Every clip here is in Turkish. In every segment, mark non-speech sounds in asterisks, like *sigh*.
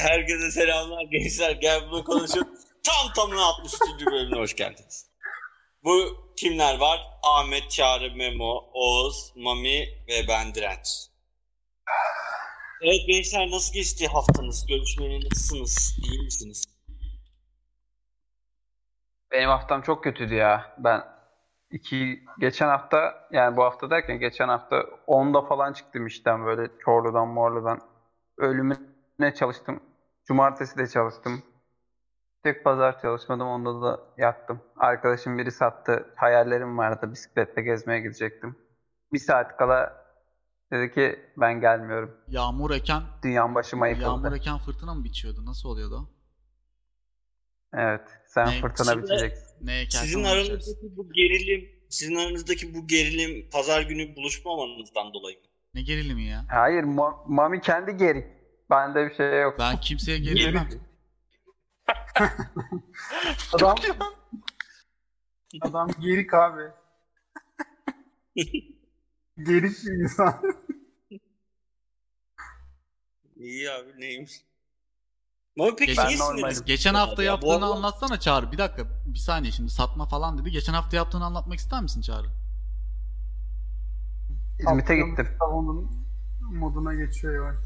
herkese selamlar gençler. Gel bunu konuşup *laughs* tam tamına 63. bölümüne hoş geldiniz. Bu kimler var? Ahmet, Çağrı, Memo, Oğuz, Mami ve ben Direnç. Evet gençler nasıl geçti haftanız? Görüşmeli nasılsınız? İyi misiniz? Benim haftam çok kötüydü ya. Ben iki geçen hafta yani bu hafta derken geçen hafta 10'da falan çıktım işten böyle Çorlu'dan Morlu'dan. Ölümüne çalıştım. Cumartesi de çalıştım. Tek pazar çalışmadım. Onda da yattım. Arkadaşım biri sattı. Hayallerim vardı. Bisikletle gezmeye gidecektim. Bir saat kala dedi ki ben gelmiyorum. Yağmur eken Dünyam başıma yıkıldı. yağmur eken fırtına mı biçiyordu? Nasıl oluyordu o? Evet. Sen Ne? fırtına Şimdi- biçeceksin. Ne Sizin biçersin. aranızdaki bu gerilim, sizin aranızdaki bu gerilim pazar günü buluşmamanızdan dolayı mı? Ne gerilimi ya? Hayır, Mo- Mami kendi gerik. Bende bir şey yok. Ben kimseye gerilmem. *laughs* Adam Adam gerik abi. *laughs* gerik bir insan. İyi abi neymiş? Mami peki niye sinirlisin? Geçen hafta Ya yaptığını arada- anlatsana Çağrı. Bir dakika. Bir saniye şimdi satma falan dedi. Geçen hafta yaptığını anlatmak ister misin Çağrı? İzmit'e gittim. Onun moduna geçiyor yavaş.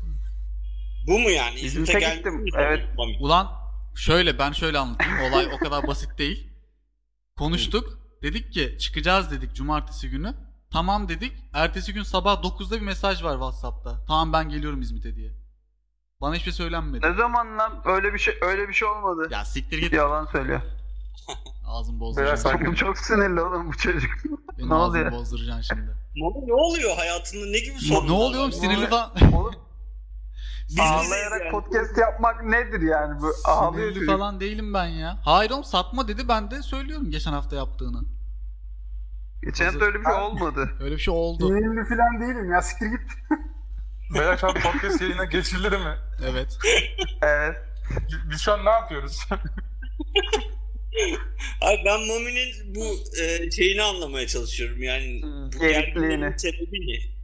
Bu mu yani? İzmit'e İzmit'e gittim, evet. Ulan şöyle ben şöyle anlatayım. Olay o kadar basit değil. Konuştuk. Dedik ki çıkacağız dedik cumartesi günü. Tamam dedik. Ertesi gün sabah 9'da bir mesaj var WhatsApp'ta. Tamam ben geliyorum İzmit'e diye. Bana hiçbir şey söylenmedi. Ne zaman lan? Öyle bir şey öyle bir şey olmadı. Ya siktir git. Yalan söylüyor. *laughs* Ağzım Biraz bozduracaksın. sakin. Bu çok sinirli oğlum bu çocuk. *laughs* Benim Ne ağzımı oluyor? bozduracaksın şimdi. Mami ne oluyor hayatında? Ne gibi Ne, sorunlar ne oluyor oğlum sinirli falan. Oğlum Biz ağlayarak yani. podcast yapmak nedir yani bu? Ağlıyor Sinirli falan değilim ben ya. Hayır oğlum satma dedi ben de söylüyorum geçen hafta yaptığını. Geçen hafta öyle bir şey olmadı. *laughs* Öyle bir şey oldu. Sinirli falan değilim ya siktir git. *laughs* Beyler şu an podcast yayına geçildi mi? Evet. Evet. Biz şu an ne yapıyoruz? *laughs* Abi ben Mami'nin bu e, şeyini anlamaya çalışıyorum yani. bu gerginliğin sebebi ne?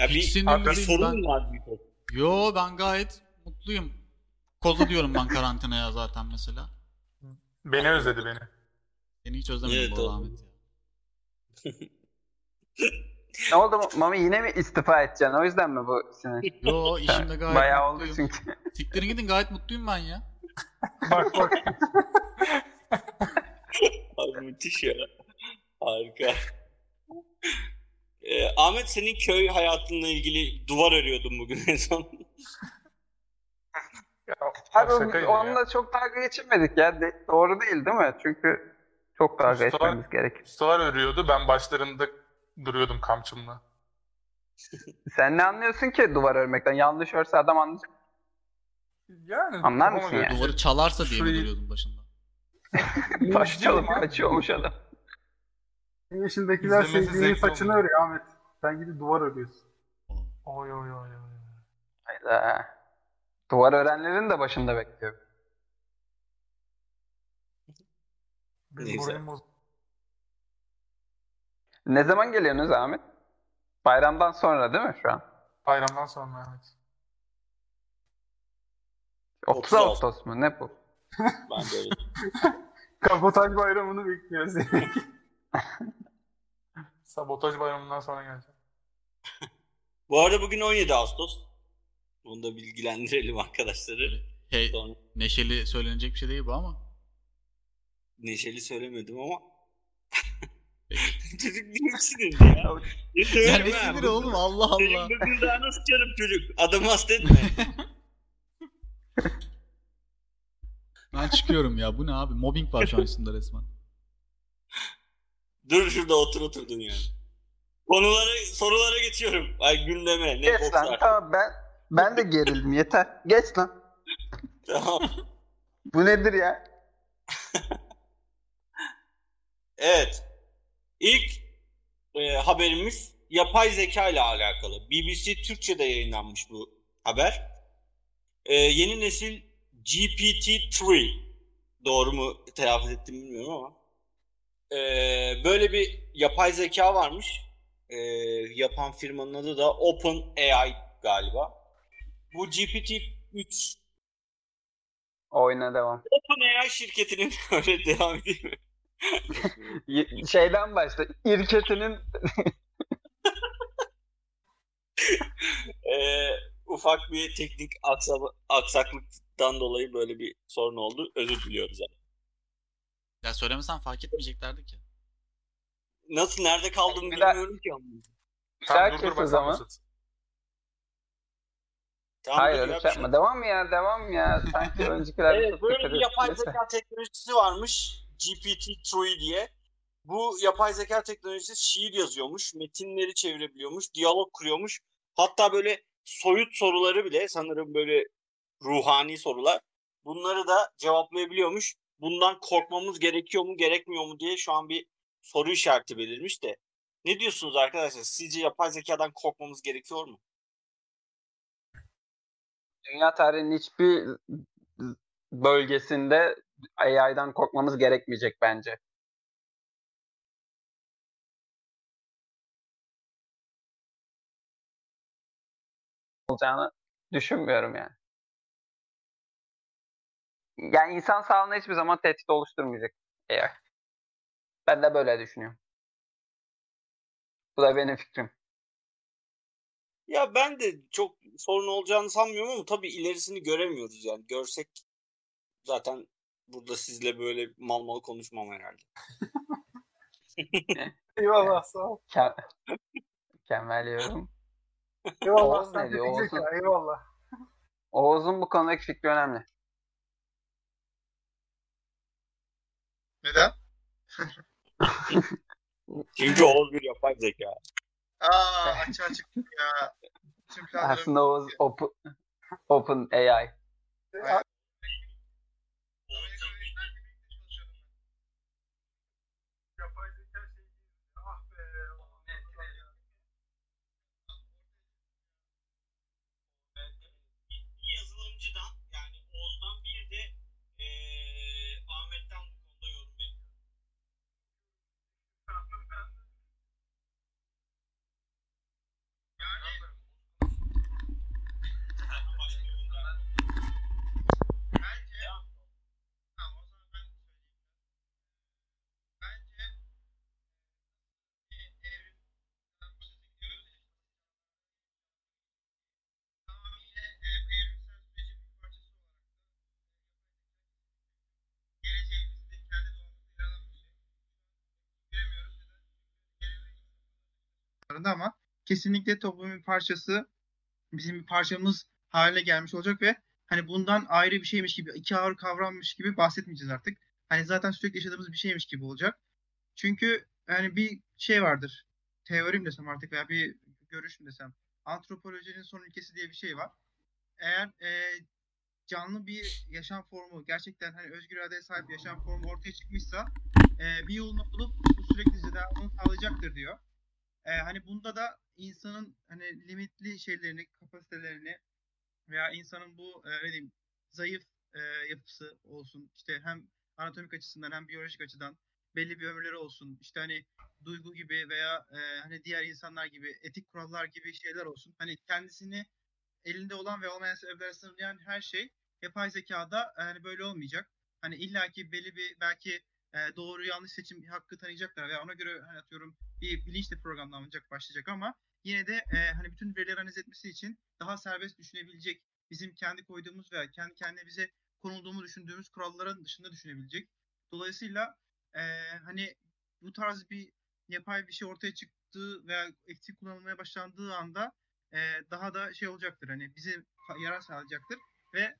Ya Hiç bir, bir sorun ben. mu var bir? Yo ben gayet mutluyum. Koza diyorum ben karantinaya zaten mesela. Beni özledi beni. Beni hiç özlemedim Evet, bu doğru. Ahmet ya. *laughs* Ne oldu Mami yine mi istifa edeceksin? O yüzden mi bu sinir? Yo işimde gayet Bayağı oldu mutluyum. çünkü. *laughs* Siktirin gidin gayet mutluyum ben ya. Bak bak. Abi müthiş ya. Harika. E, Ahmet senin köy hayatınla ilgili duvar örüyordun bugün en son. *laughs* Ya, Abi şakaydı onunla ya. çok dalga geçirmedik ya. De- doğru değil değil mi? Çünkü çok dalga Ustalar- geçmemiz gerek. Ustalar örüyordu. Ben başlarında duruyordum kamçımla. Sen ne anlıyorsun ki duvar örmekten? Yanlış örse adam anlayacak. Yani Anlar mısın yani? Duvarı çalarsa diye mi Şurayı- duruyordun başında? *laughs* Taş çalıp kaçıyormuş adam. Senin yaşındakiler İzlemesi sevdiğinin zevkli saçını oluyor. örüyor Ahmet. Sen gidip duvar örüyorsun. Oy oy oy oy. Hayda. Duvar örenlerin de başında bekliyor. Biz Neyse. Ne zaman geliyorsunuz Ahmet? Bayramdan sonra değil mi şu an? Bayramdan sonra evet. 30 36. Ağustos mu? Ne bu? Ben de öyle. *laughs* Kabotaj bayramını bekliyor seni. Sabotaj bayramından sonra geleceğim. *laughs* Bu arada bugün 17 Ağustos. Bunu da bilgilendirelim arkadaşları. Hey Sonra neşeli söylenecek bir şey değil bu ama. neşeli söylemedim ama. *laughs* Çocuk niye sinirli ya? Ya ne ha? siniri oğlum Allah Allah. Senin bugün daha nasıl canım çocuk? Adamı hasta etme. *laughs* Ben çıkıyorum ya bu ne abi? Mobbing var şu an üstünde resmen. Dur şurada otur oturdun yani. Konulara, sorulara geçiyorum. Ay gündeme. Ne Geç lan. Tamam ben ben de gerildim yeter. Geç lan. Tamam. Bu nedir ya? *laughs* Evet. İlk e, haberimiz yapay zeka ile alakalı. BBC Türkçe'de yayınlanmış bu haber. E, yeni nesil GPT-3 doğru mu telaffuz ettim bilmiyorum ama e, böyle bir yapay zeka varmış. E, yapan firmanın adı da OpenAI galiba. bu GPT-3 Oyuna devam. OpenAI şirketinin *laughs* öyle devam edeyim mi? Şeyden başla. İrketinin Ee, ufak bir teknik aksa- aksaklıktan dolayı böyle bir sorun oldu. Özür diliyoruz. abi. Ya söylemesen fark etmeyeceklerdi ki. Nasıl nerede daha- bilmiyorum ki. ama. Güzel kes o zaman. Tamam, Hayır dur öyle ya, şey bir şey- yapma. Devam ya devam ya. Sanki *laughs* öncekilerde Evet böyle bir yapay zeka teknolojisi varmış. GPT-3 diye. Bu yapay zeka teknolojisi şiir yazıyormuş, metinleri çevirebiliyormuş, diyalog kuruyormuş. Hatta böyle soyut soruları bile sanırım böyle ruhani sorular. Bunları da cevaplayabiliyormuş. Bundan korkmamız gerekiyor mu, gerekmiyor mu diye şu an bir soru işareti belirmiş de. Ne diyorsunuz arkadaşlar? Sizce yapay zekadan korkmamız gerekiyor mu? Dünya tarihinin hiçbir bölgesinde AI'dan korkmamız gerekmeyecek bence. olacağını düşünmüyorum yani. Yani insan sağlığına hiçbir zaman tehdit oluşturmayacak AI. Ben de böyle düşünüyorum. Bu da benim fikrim. Ya ben de çok sorun olacağını sanmıyorum ama tabii ilerisini göremiyoruz yani. Görsek zaten burada sizle böyle mal mal konuşmam herhalde. *laughs* *laughs* Eyvallah sağ ol. Ke- Mükemmel yorum. Eyvallah Oğuz sen ne diyor, Oğuz'un-. Eyvallah. Oğuz'un bu konudaki fikri önemli. Neden? *laughs* Çünkü Oğuz bir yapay zeka. Aa açığa çıktık ya. Tüm planlarım Aslında Oğuz open, open AI. Yapay zeka şey Ah be. Bir yazılımcıdan yani Oğuz'dan bir de eee Ahmet'ten bu konuda yorum bekliyorum. Yani başka yorumlar. Bence Tamam o zaman ben söyleyeyim. Bence e, evrim tamamıyla e, evrimsel sürecin bir parçası olarak da geleceğimizde kendi doğamızda yer alan bir şey. Bilemiyoruz neden? ama kesinlikle toplumun bir parçası bizim bir parçamız haline gelmiş olacak ve hani bundan ayrı bir şeymiş gibi, iki ağır kavrammış gibi bahsetmeyeceğiz artık. Hani zaten sürekli yaşadığımız bir şeymiş gibi olacak. Çünkü yani bir şey vardır. Teorim desem artık veya bir görüşüm desem. Antropolojinin son ilkesi diye bir şey var. Eğer e, canlı bir yaşam formu, gerçekten hani özgür iradeye sahip yaşam formu ortaya çıkmışsa e, bir yolunu bulup bu sürekli devamını sağlayacaktır diyor. E, hani bunda da insanın hani limitli şeylerini, kapasitelerini veya insanın bu e, ne diyeyim zayıf e, yapısı olsun işte hem anatomik açısından hem biyolojik açıdan belli bir ömürleri olsun işte hani duygu gibi veya e, hani diğer insanlar gibi etik kurallar gibi şeyler olsun hani kendisini elinde olan ve olmayan sebeplerle sınırlayan her şey yapay zekada e, hani böyle olmayacak. Hani illaki belli bir belki e, doğru yanlış seçim hakkı tanıyacaklar veya ona göre hani atıyorum bir bilinçli programlanacak başlayacak ama yine de e, hani bütün verileri analiz etmesi için daha serbest düşünebilecek bizim kendi koyduğumuz veya kendi kendine bize konulduğumu düşündüğümüz kuralların dışında düşünebilecek. Dolayısıyla e, hani bu tarz bir yapay bir şey ortaya çıktığı veya eksik kullanılmaya başlandığı anda e, daha da şey olacaktır hani bize yarar sağlayacaktır ve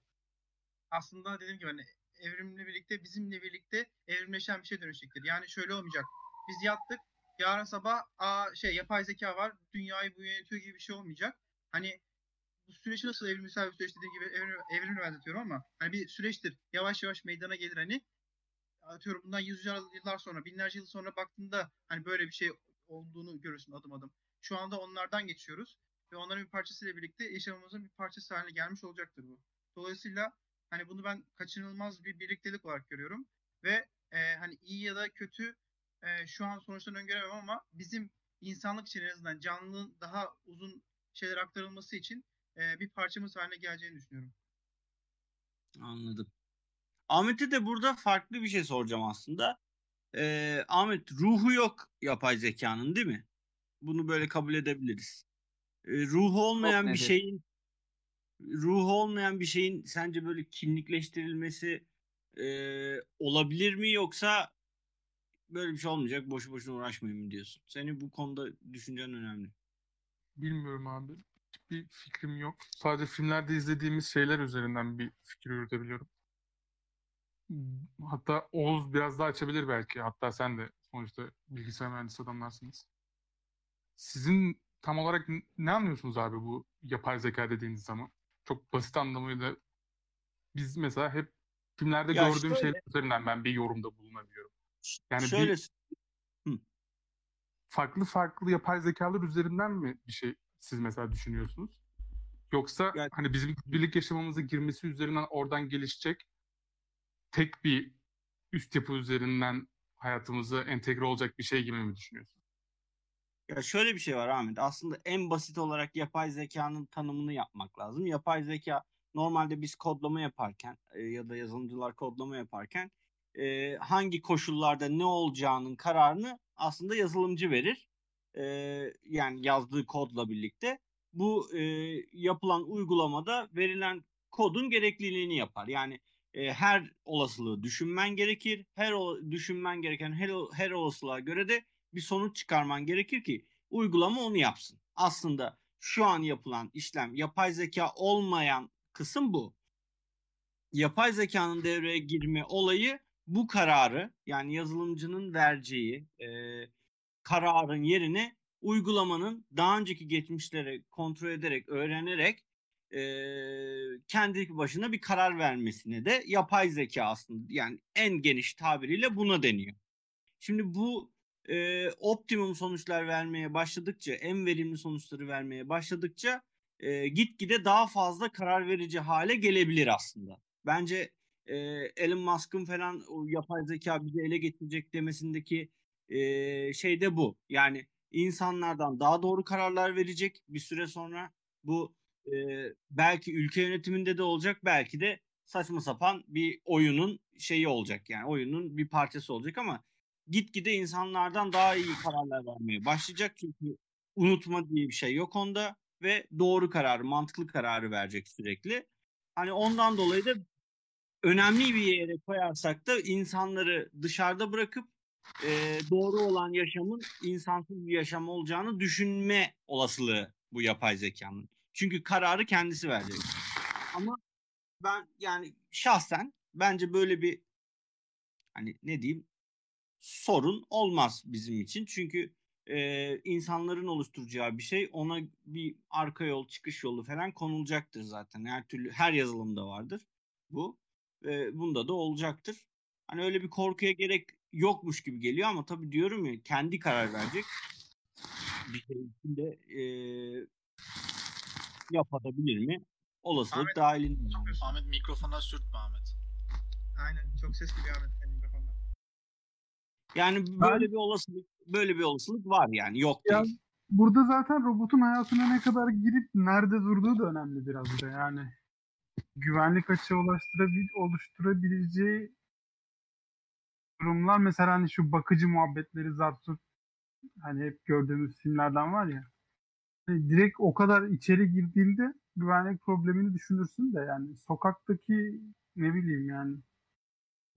aslında dediğim gibi hani evrimle birlikte bizimle birlikte evrimleşen bir şey dönüşecektir. Yani şöyle olmayacak. Biz yattık yarın sabah aa, şey yapay zeka var dünyayı bu yönetiyor gibi bir şey olmayacak. Hani bu süreç nasıl evrimsel bir süreç dediğim gibi evrim, evrimle benzetiyorum ama hani bir süreçtir. Yavaş yavaş meydana gelir hani atıyorum bundan yüzler yıllar sonra binlerce yıl sonra baktığında hani böyle bir şey olduğunu görürsün adım adım. Şu anda onlardan geçiyoruz ve onların bir parçasıyla birlikte yaşamımızın bir parçası haline gelmiş olacaktır bu. Dolayısıyla hani bunu ben kaçınılmaz bir birliktelik olarak görüyorum ve e, hani iyi ya da kötü e, şu an sonuçlarını öngöremem ama bizim insanlık için en azından canlılığın daha uzun şeyler aktarılması için e, bir parçamız haline geleceğini düşünüyorum. Anladım. Ahmet'e de burada farklı bir şey soracağım aslında. Ee, Ahmet ruhu yok yapay zekanın değil mi? Bunu böyle kabul edebiliriz. Ee, ruhu olmayan bir şeyin ruhu olmayan bir şeyin sence böyle kimlikleştirilmesi e, olabilir mi yoksa böyle bir şey olmayacak boşu boşuna uğraşmayayım diyorsun? Senin bu konuda düşüncen önemli. Bilmiyorum abi. Hiçbir fikrim yok. Sadece filmlerde izlediğimiz şeyler üzerinden bir fikir yürütebiliyorum. Hatta Oğuz biraz daha açabilir belki. Hatta sen de sonuçta bilgisayar mühendisi adamlarsınız. Sizin tam olarak ne anlıyorsunuz abi bu yapay zeka dediğiniz zaman? Çok basit anlamıyla biz mesela hep filmlerde Ya gördüğüm şöyle- şeyler üzerinden ben bir yorumda bulunabiliyorum. Yani Şöyle bir Hı. farklı farklı yapay zekalar üzerinden mi bir şey siz mesela düşünüyorsunuz? Yoksa Yani- hani bizim birlik yaşamamıza girmesi üzerinden oradan gelişecek tek bir üst yapı üzerinden hayatımıza entegre olacak bir şey gibi mi düşünüyorsun? Ya şöyle bir şey var Ahmet. Aslında en basit olarak yapay zekanın tanımını yapmak lazım. Yapay zeka normalde biz kodlama yaparken ya da yazılımcılar kodlama yaparken e, hangi koşullarda ne olacağının kararını aslında yazılımcı verir. E, yani yazdığı kodla birlikte. Bu e, yapılan uygulamada verilen kodun gerekliliğini yapar. Yani e, her olasılığı düşünmen gerekir. Her düşünmen gereken her, her olasılığa göre de bir sonuç çıkarman gerekir ki uygulama onu yapsın. Aslında şu an yapılan işlem yapay zeka olmayan kısım bu. Yapay zekanın devreye girme olayı bu kararı yani yazılımcının vereceği e, kararın yerine uygulamanın daha önceki geçmişleri kontrol ederek, öğrenerek e, kendi başına bir karar vermesine de yapay zeka aslında yani en geniş tabiriyle buna deniyor. Şimdi bu e, optimum sonuçlar vermeye başladıkça, en verimli sonuçları vermeye başladıkça e, gitgide daha fazla karar verici hale gelebilir aslında. Bence e, Elon Musk'ın falan o yapay zeka bizi ele getirecek demesindeki e, şey de bu. Yani insanlardan daha doğru kararlar verecek bir süre sonra. Bu e, belki ülke yönetiminde de olacak, belki de saçma sapan bir oyunun şeyi olacak. Yani oyunun bir parçası olacak ama gitgide insanlardan daha iyi kararlar vermeye başlayacak. Çünkü unutma diye bir şey yok onda ve doğru kararı, mantıklı kararı verecek sürekli. Hani ondan dolayı da önemli bir yere koyarsak da insanları dışarıda bırakıp e, doğru olan yaşamın insansız bir yaşam olacağını düşünme olasılığı bu yapay zekanın. Çünkü kararı kendisi verecek. Ama ben yani şahsen bence böyle bir hani ne diyeyim sorun olmaz bizim için. Çünkü e, insanların oluşturacağı bir şey ona bir arka yol, çıkış yolu falan konulacaktır zaten. Her türlü her yazılımda vardır bu. E, bunda da olacaktır. Hani öyle bir korkuya gerek yokmuş gibi geliyor ama tabii diyorum ya kendi karar verecek bir şey için de e, yapabilir mi? Olasılık Ahmet, dahilinde. Ahmet mikrofona sürtme Ahmet. Aynen. Çok ses geliyor Ahmet senin mikrofondan. Yani böyle bir olasılık böyle bir olasılık var yani yok Ya- değil. Burada zaten robotun hayatına ne kadar girip nerede durduğu da önemli biraz da yani. Güvenlik açığı oluşturabileceği durumlar mesela hani şu bakıcı muhabbetleri zaten hani hep gördüğümüz filmlerden var ya. Hani direkt o kadar içeri girdiğinde güvenlik problemini düşünürsün de yani sokaktaki ne bileyim yani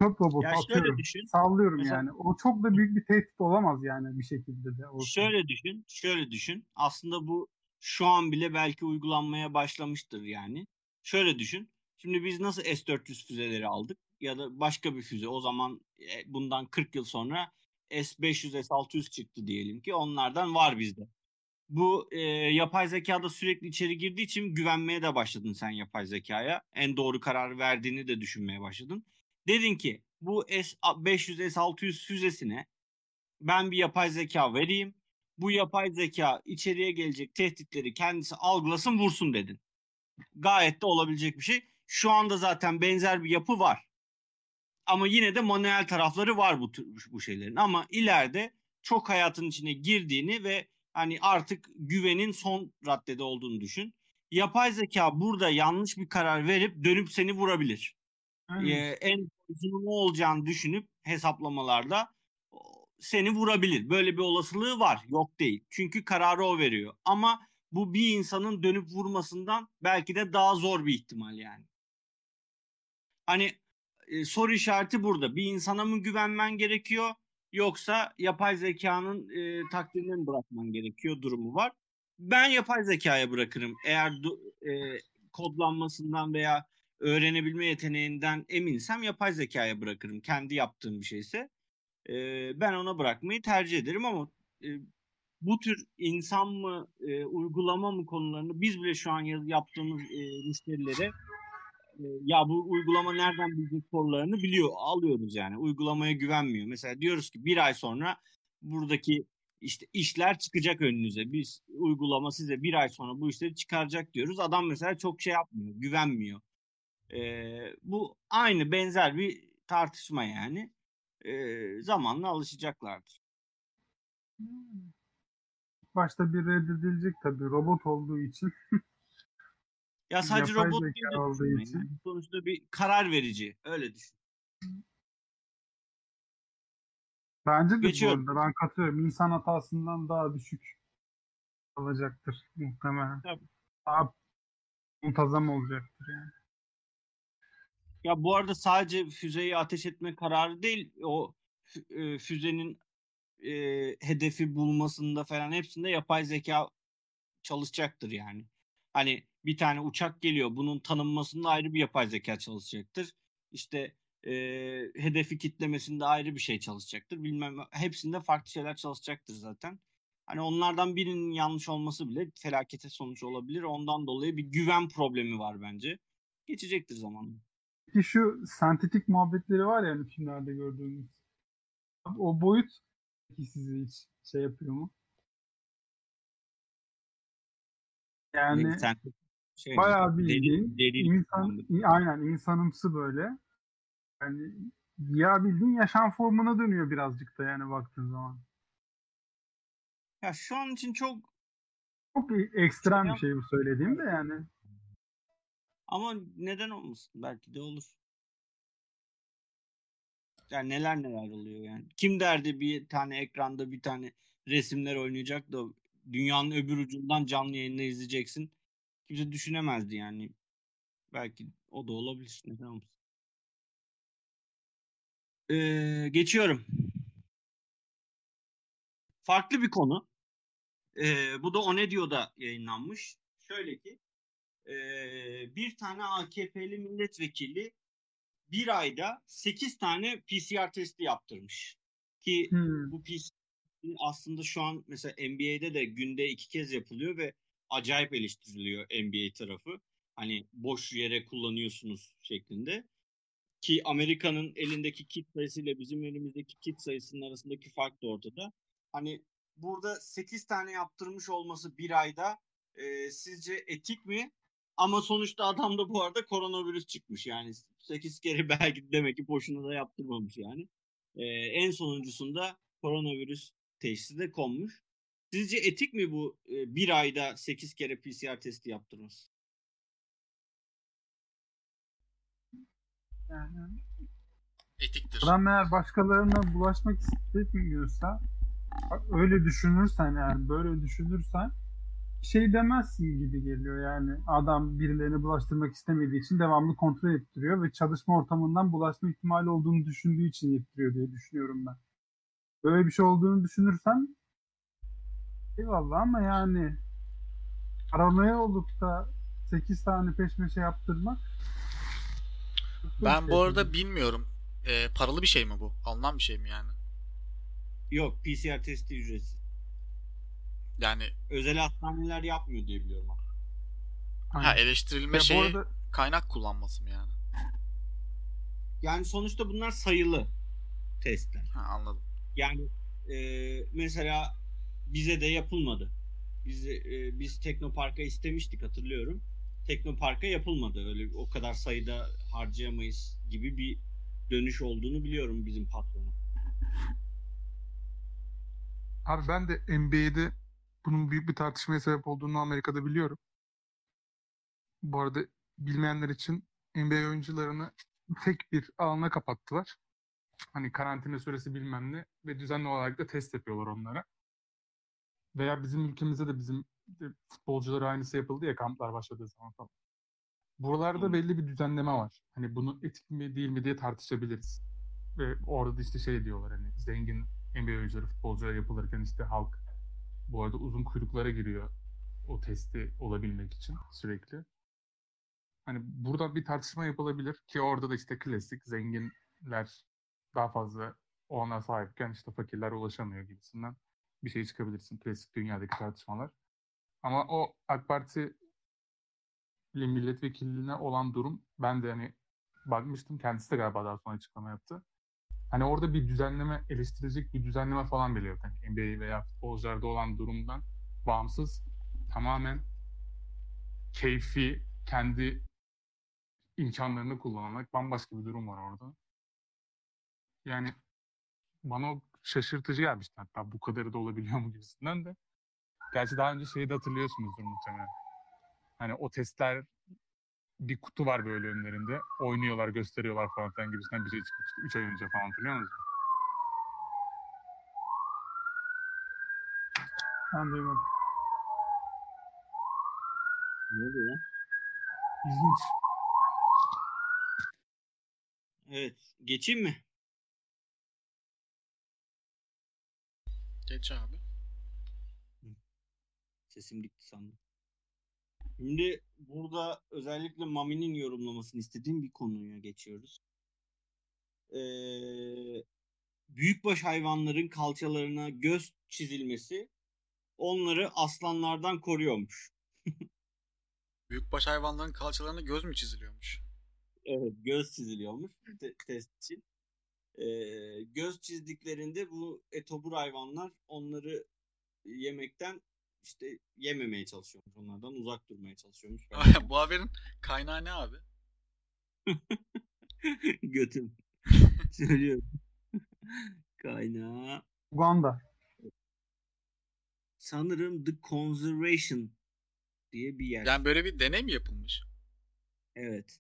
çöp robotu Ya atıyorum. düşün. Sallıyorum Mesela- yani. O çok da büyük bir tehdit olamaz yani bir şekilde de. olsa. Şöyle düşün, şöyle düşün. Aslında bu şu an bile belki uygulanmaya başlamıştır yani. Şöyle düşün. Şimdi biz nasıl S-400 füzeleri aldık ya da başka bir füze o zaman e, bundan 40 yıl sonra S-500, S-600 çıktı diyelim ki onlardan var bizde. Bu e, yapay zekada sürekli içeri girdiği için güvenmeye de başladın sen yapay zekaya. En doğru kararı verdiğini de düşünmeye başladın. Dedin ki bu S-500, S-600 füzesine ben bir yapay zeka vereyim. Bu yapay zeka içeriye gelecek tehditleri kendisi algılasın vursun dedin. Gayet de olabilecek bir şey. Şu anda zaten benzer bir yapı var. Ama yine de manuel tarafları var bu bu şeylerin. Ama ileride çok hayatın içine girdiğini ve hani artık güvenin son raddede olduğunu düşün. yapay zeka burada yanlış bir karar verip dönüp seni vurabilir. Aynen. Ee, en sonucunun ne olacağını düşünüp hesaplamalarda seni vurabilir. Böyle bir olasılığı var. Yok değil. Çünkü kararı o veriyor. Ama bu bir insanın dönüp vurmasından belki de daha zor bir ihtimal yani. Hani e, soru işareti burada. Bir insana mı güvenmen gerekiyor yoksa yapay zekanın e, takdirine mi bırakman gerekiyor durumu var. Ben yapay zekaya bırakırım. Eğer e, kodlanmasından veya öğrenebilme yeteneğinden eminsem yapay zekaya bırakırım. Kendi yaptığım bir şeyse e, ben ona bırakmayı tercih ederim ama e, bu tür insan mı e, uygulama mı konularını biz bile şu an yaptığımız e, müşterilere e, ya bu uygulama nereden bilecek sorularını biliyor alıyoruz yani uygulamaya güvenmiyor. Mesela diyoruz ki bir ay sonra buradaki işte işler çıkacak önünüze. Biz uygulama size bir ay sonra bu işleri çıkaracak diyoruz. Adam mesela çok şey yapmıyor, güvenmiyor. Ee, bu aynı benzer bir tartışma yani. Ee, zamanla alışacaklardır. Başta bir reddedilecek tabii robot olduğu için. *laughs* Ya sadece Yapay robot değil de olduğu düşünmeyin için. Sonuçta bir karar verici. Öyle düşün. Bence de Geçiyorum. bu arada ben katılıyorum. İnsan hatasından daha düşük alacaktır muhtemelen. Tabii. Daha muntazam olacaktır yani. Ya bu arada sadece füzeyi ateş etme kararı değil, o e, füzenin e, hedefi bulmasında falan hepsinde yapay zeka çalışacaktır yani. Hani bir tane uçak geliyor, bunun tanınmasında ayrı bir yapay zeka çalışacaktır. İşte e, hedefi kitlemesinde ayrı bir şey çalışacaktır. Bilmem hepsinde farklı şeyler çalışacaktır zaten. Hani onlardan birinin yanlış olması bile felakete sonuç olabilir. Ondan dolayı bir güven problemi var bence. Geçecektir zamanla. Peki şu sentetik muhabbetleri var ya hani filmlerde gördüğümüz. O boyut peki sizi hiç şey yapıyor mu? Yani Sen şey, bayağı bildiğin deli insan, aynen insanımsı böyle. Yani ya bildiğin yaşam formuna dönüyor birazcık da yani baktığın zaman. Ya şu an için çok Çok ekstrem bir şey bu söylediğim de yani. ama neden olmasın? Belki de olur. Yani neler neler oluyor yani. Kim derdi bir tane ekranda bir tane resimler oynayacak da dünyanın öbür ucundan canlı yayında izleyeceksin. Kimse düşünemezdi yani. Belki o da olabilir. Neden olmasın? Ee, geçiyorum. Farklı bir konu. Ee, bu da O Ne Diyor'da yayınlanmış. Şöyle ki ee, bir tane AKP'li milletvekili bir ayda 8 tane PCR testi yaptırmış. Ki Hmm. bu PCR aslında şu an mesela NBA'de de günde iki kez yapılıyor ve acayip eleştiriliyor NBA tarafı. Hani boş yere kullanıyorsunuz şeklinde. Ki Amerika'nın elindeki kit sayısıyla bizim elimizdeki kit sayısının arasındaki fark da ortada. Hani burada 8 tane yaptırmış olması bir ayda e, sizce etik mi? Ama sonuçta adam da bu arada koronavirüs çıkmış yani 8 kere *laughs* belki demek ki boşuna da yaptırmamış yani. E, en sonuncusunda koronavirüs teşhisi de konmuş. Sizce etik mi bu e, bir ayda 8 kere PCR testi yaptırması? yani Etiktir. Adam eğer başkalarına bulaşmak istemiyorsa öyle düşünürsen yani böyle düşünürsen şey demezsin gibi geliyor yani adam birilerine bulaştırmak istemediği için devamlı kontrol ettiriyor ve çalışma ortamından bulaşma ihtimali olduğunu düşündüğü için yaptırıyor diye düşünüyorum ben. Böyle bir şey olduğunu düşünürsen eyvallah ama yani paranoya olup da 8 tane peş peşe yaptırmak Ben bu arada bilmiyorum. Ee, paralı bir şey mi bu? Alınan bir şey mi yani? Yok PCR testi ücretsiz. Yani Özel hastaneler yapmıyor diye biliyorum. ama. ha eleştirilme Ya bu şeyi arada kaynak kullanması mı yani? Yani sonuçta bunlar sayılı testler. Ha anladım. Yani e, mesela bize de yapılmadı. Biz e, biz Teknopark'a istemiştik hatırlıyorum. Teknopark'a yapılmadı. Öyle o kadar sayıda harcayamayız gibi bir dönüş olduğunu biliyorum bizim patronu. Abi ben de NBA'de bunun büyük bir tartışmaya sebep olduğunu Amerika'da biliyorum. bu arada bilmeyenler için NBA oyuncularını tek bir alana kapattılar. Hani karantina süresi bilmem ne ve düzenli olarak da test yapıyorlar onlara. Veya bizim ülkemizde de bizim futbolculara aynısı yapıldı ya kamplar başladığı zaman falan. Buralarda belli bir düzenleme var. Hani bunu etik mi değil mi diye tartışabiliriz. Ve orada da işte şey diyorlar hani zengin NBA oyuncuları, futbolculara yapılırken işte halk bu arada uzun kuyruklara giriyor o testi olabilmek için sürekli. Hani burada bir tartışma yapılabilir ki orada da işte klasik zenginler daha fazla olana sahipken işte fakirler ulaşamıyor gibisinden bir şey çıkabilirsin. Klasik dünyadaki tartışmalar. Ama o AK Parti milletvekilliğine olan durum ben de hani bakmıştım. Kendisi de galiba daha sonra açıklama yaptı. Hani orada bir düzenleme, eleştirecek bir düzenleme falan bile yok. Hani NBA veya futbolcularda olan durumdan bağımsız tamamen keyfi, kendi imkanlarını kullanmak bambaşka bir durum var orada. Yani bana o şaşırtıcı gelmişti hatta bu kadarı da olabiliyor mu gibisinden de. Gerçi daha önce şeyi de hatırlıyorsunuzdur muhtemelen. Hani o testler bir kutu var böyle önlerinde. Oynuyorlar, gösteriyorlar falan filan gibisinden bir şey çıkmıştı. 3 ay önce falan hatırlıyor musunuz? Ben duymadım. Ne oluyor lan? İlginç. Evet. Geçeyim mi? Geç abi. Sesim gitti sandım. Şimdi burada özellikle Mami'nin yorumlamasını istediğim bir konuya geçiyoruz. Ee, büyükbaş hayvanların kalçalarına göz çizilmesi onları aslanlardan koruyormuş. *laughs* Büyükbaş hayvanların kalçalarına göz mü çiziliyormuş? Evet, göz çiziliyormuş te- test için. Ee, göz çizdiklerinde bu etobur hayvanlar onları yemekten işte yememeye çalışıyormuş. Onlardan uzak durmaya çalışıyormuş. *laughs* Bu haberin kaynağı ne abi? *laughs* Götüm. *laughs* Söylüyorum. Kaynağı. Uganda. Sanırım The Conservation diye bir yer. Yani böyle bir deney mi yapılmış? Evet.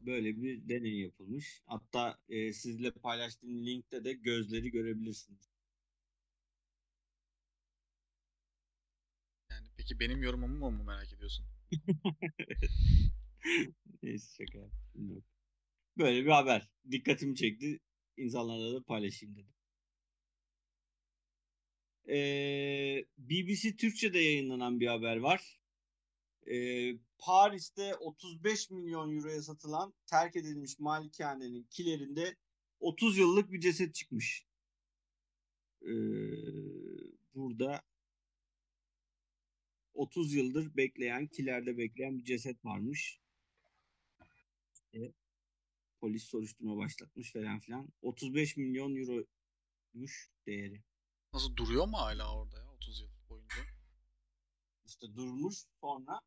Böyle bir deney yapılmış. Hatta e, sizle paylaştığım linkte de gözleri görebilirsiniz. Peki benim yorumumu mu merak ediyorsun? *laughs* Neyse şaka. Böyle bir haber. Dikkatimi çekti. İnsanlarla da paylaşayım dedim. Ee, BBC Türkçe'de yayınlanan bir haber var. Ee, Paris'te 35 milyon euroya satılan terk edilmiş malikanenin kilerinde 30 yıllık bir ceset çıkmış. Ee, burada 30 yıldır bekleyen, kilerde bekleyen bir ceset varmış. İşte polis soruşturma başlatmış falan filan. 35 milyon euroymuş değeri. Nasıl duruyor mu hala orada ya 30 yıl boyunca? İşte durmuş sonra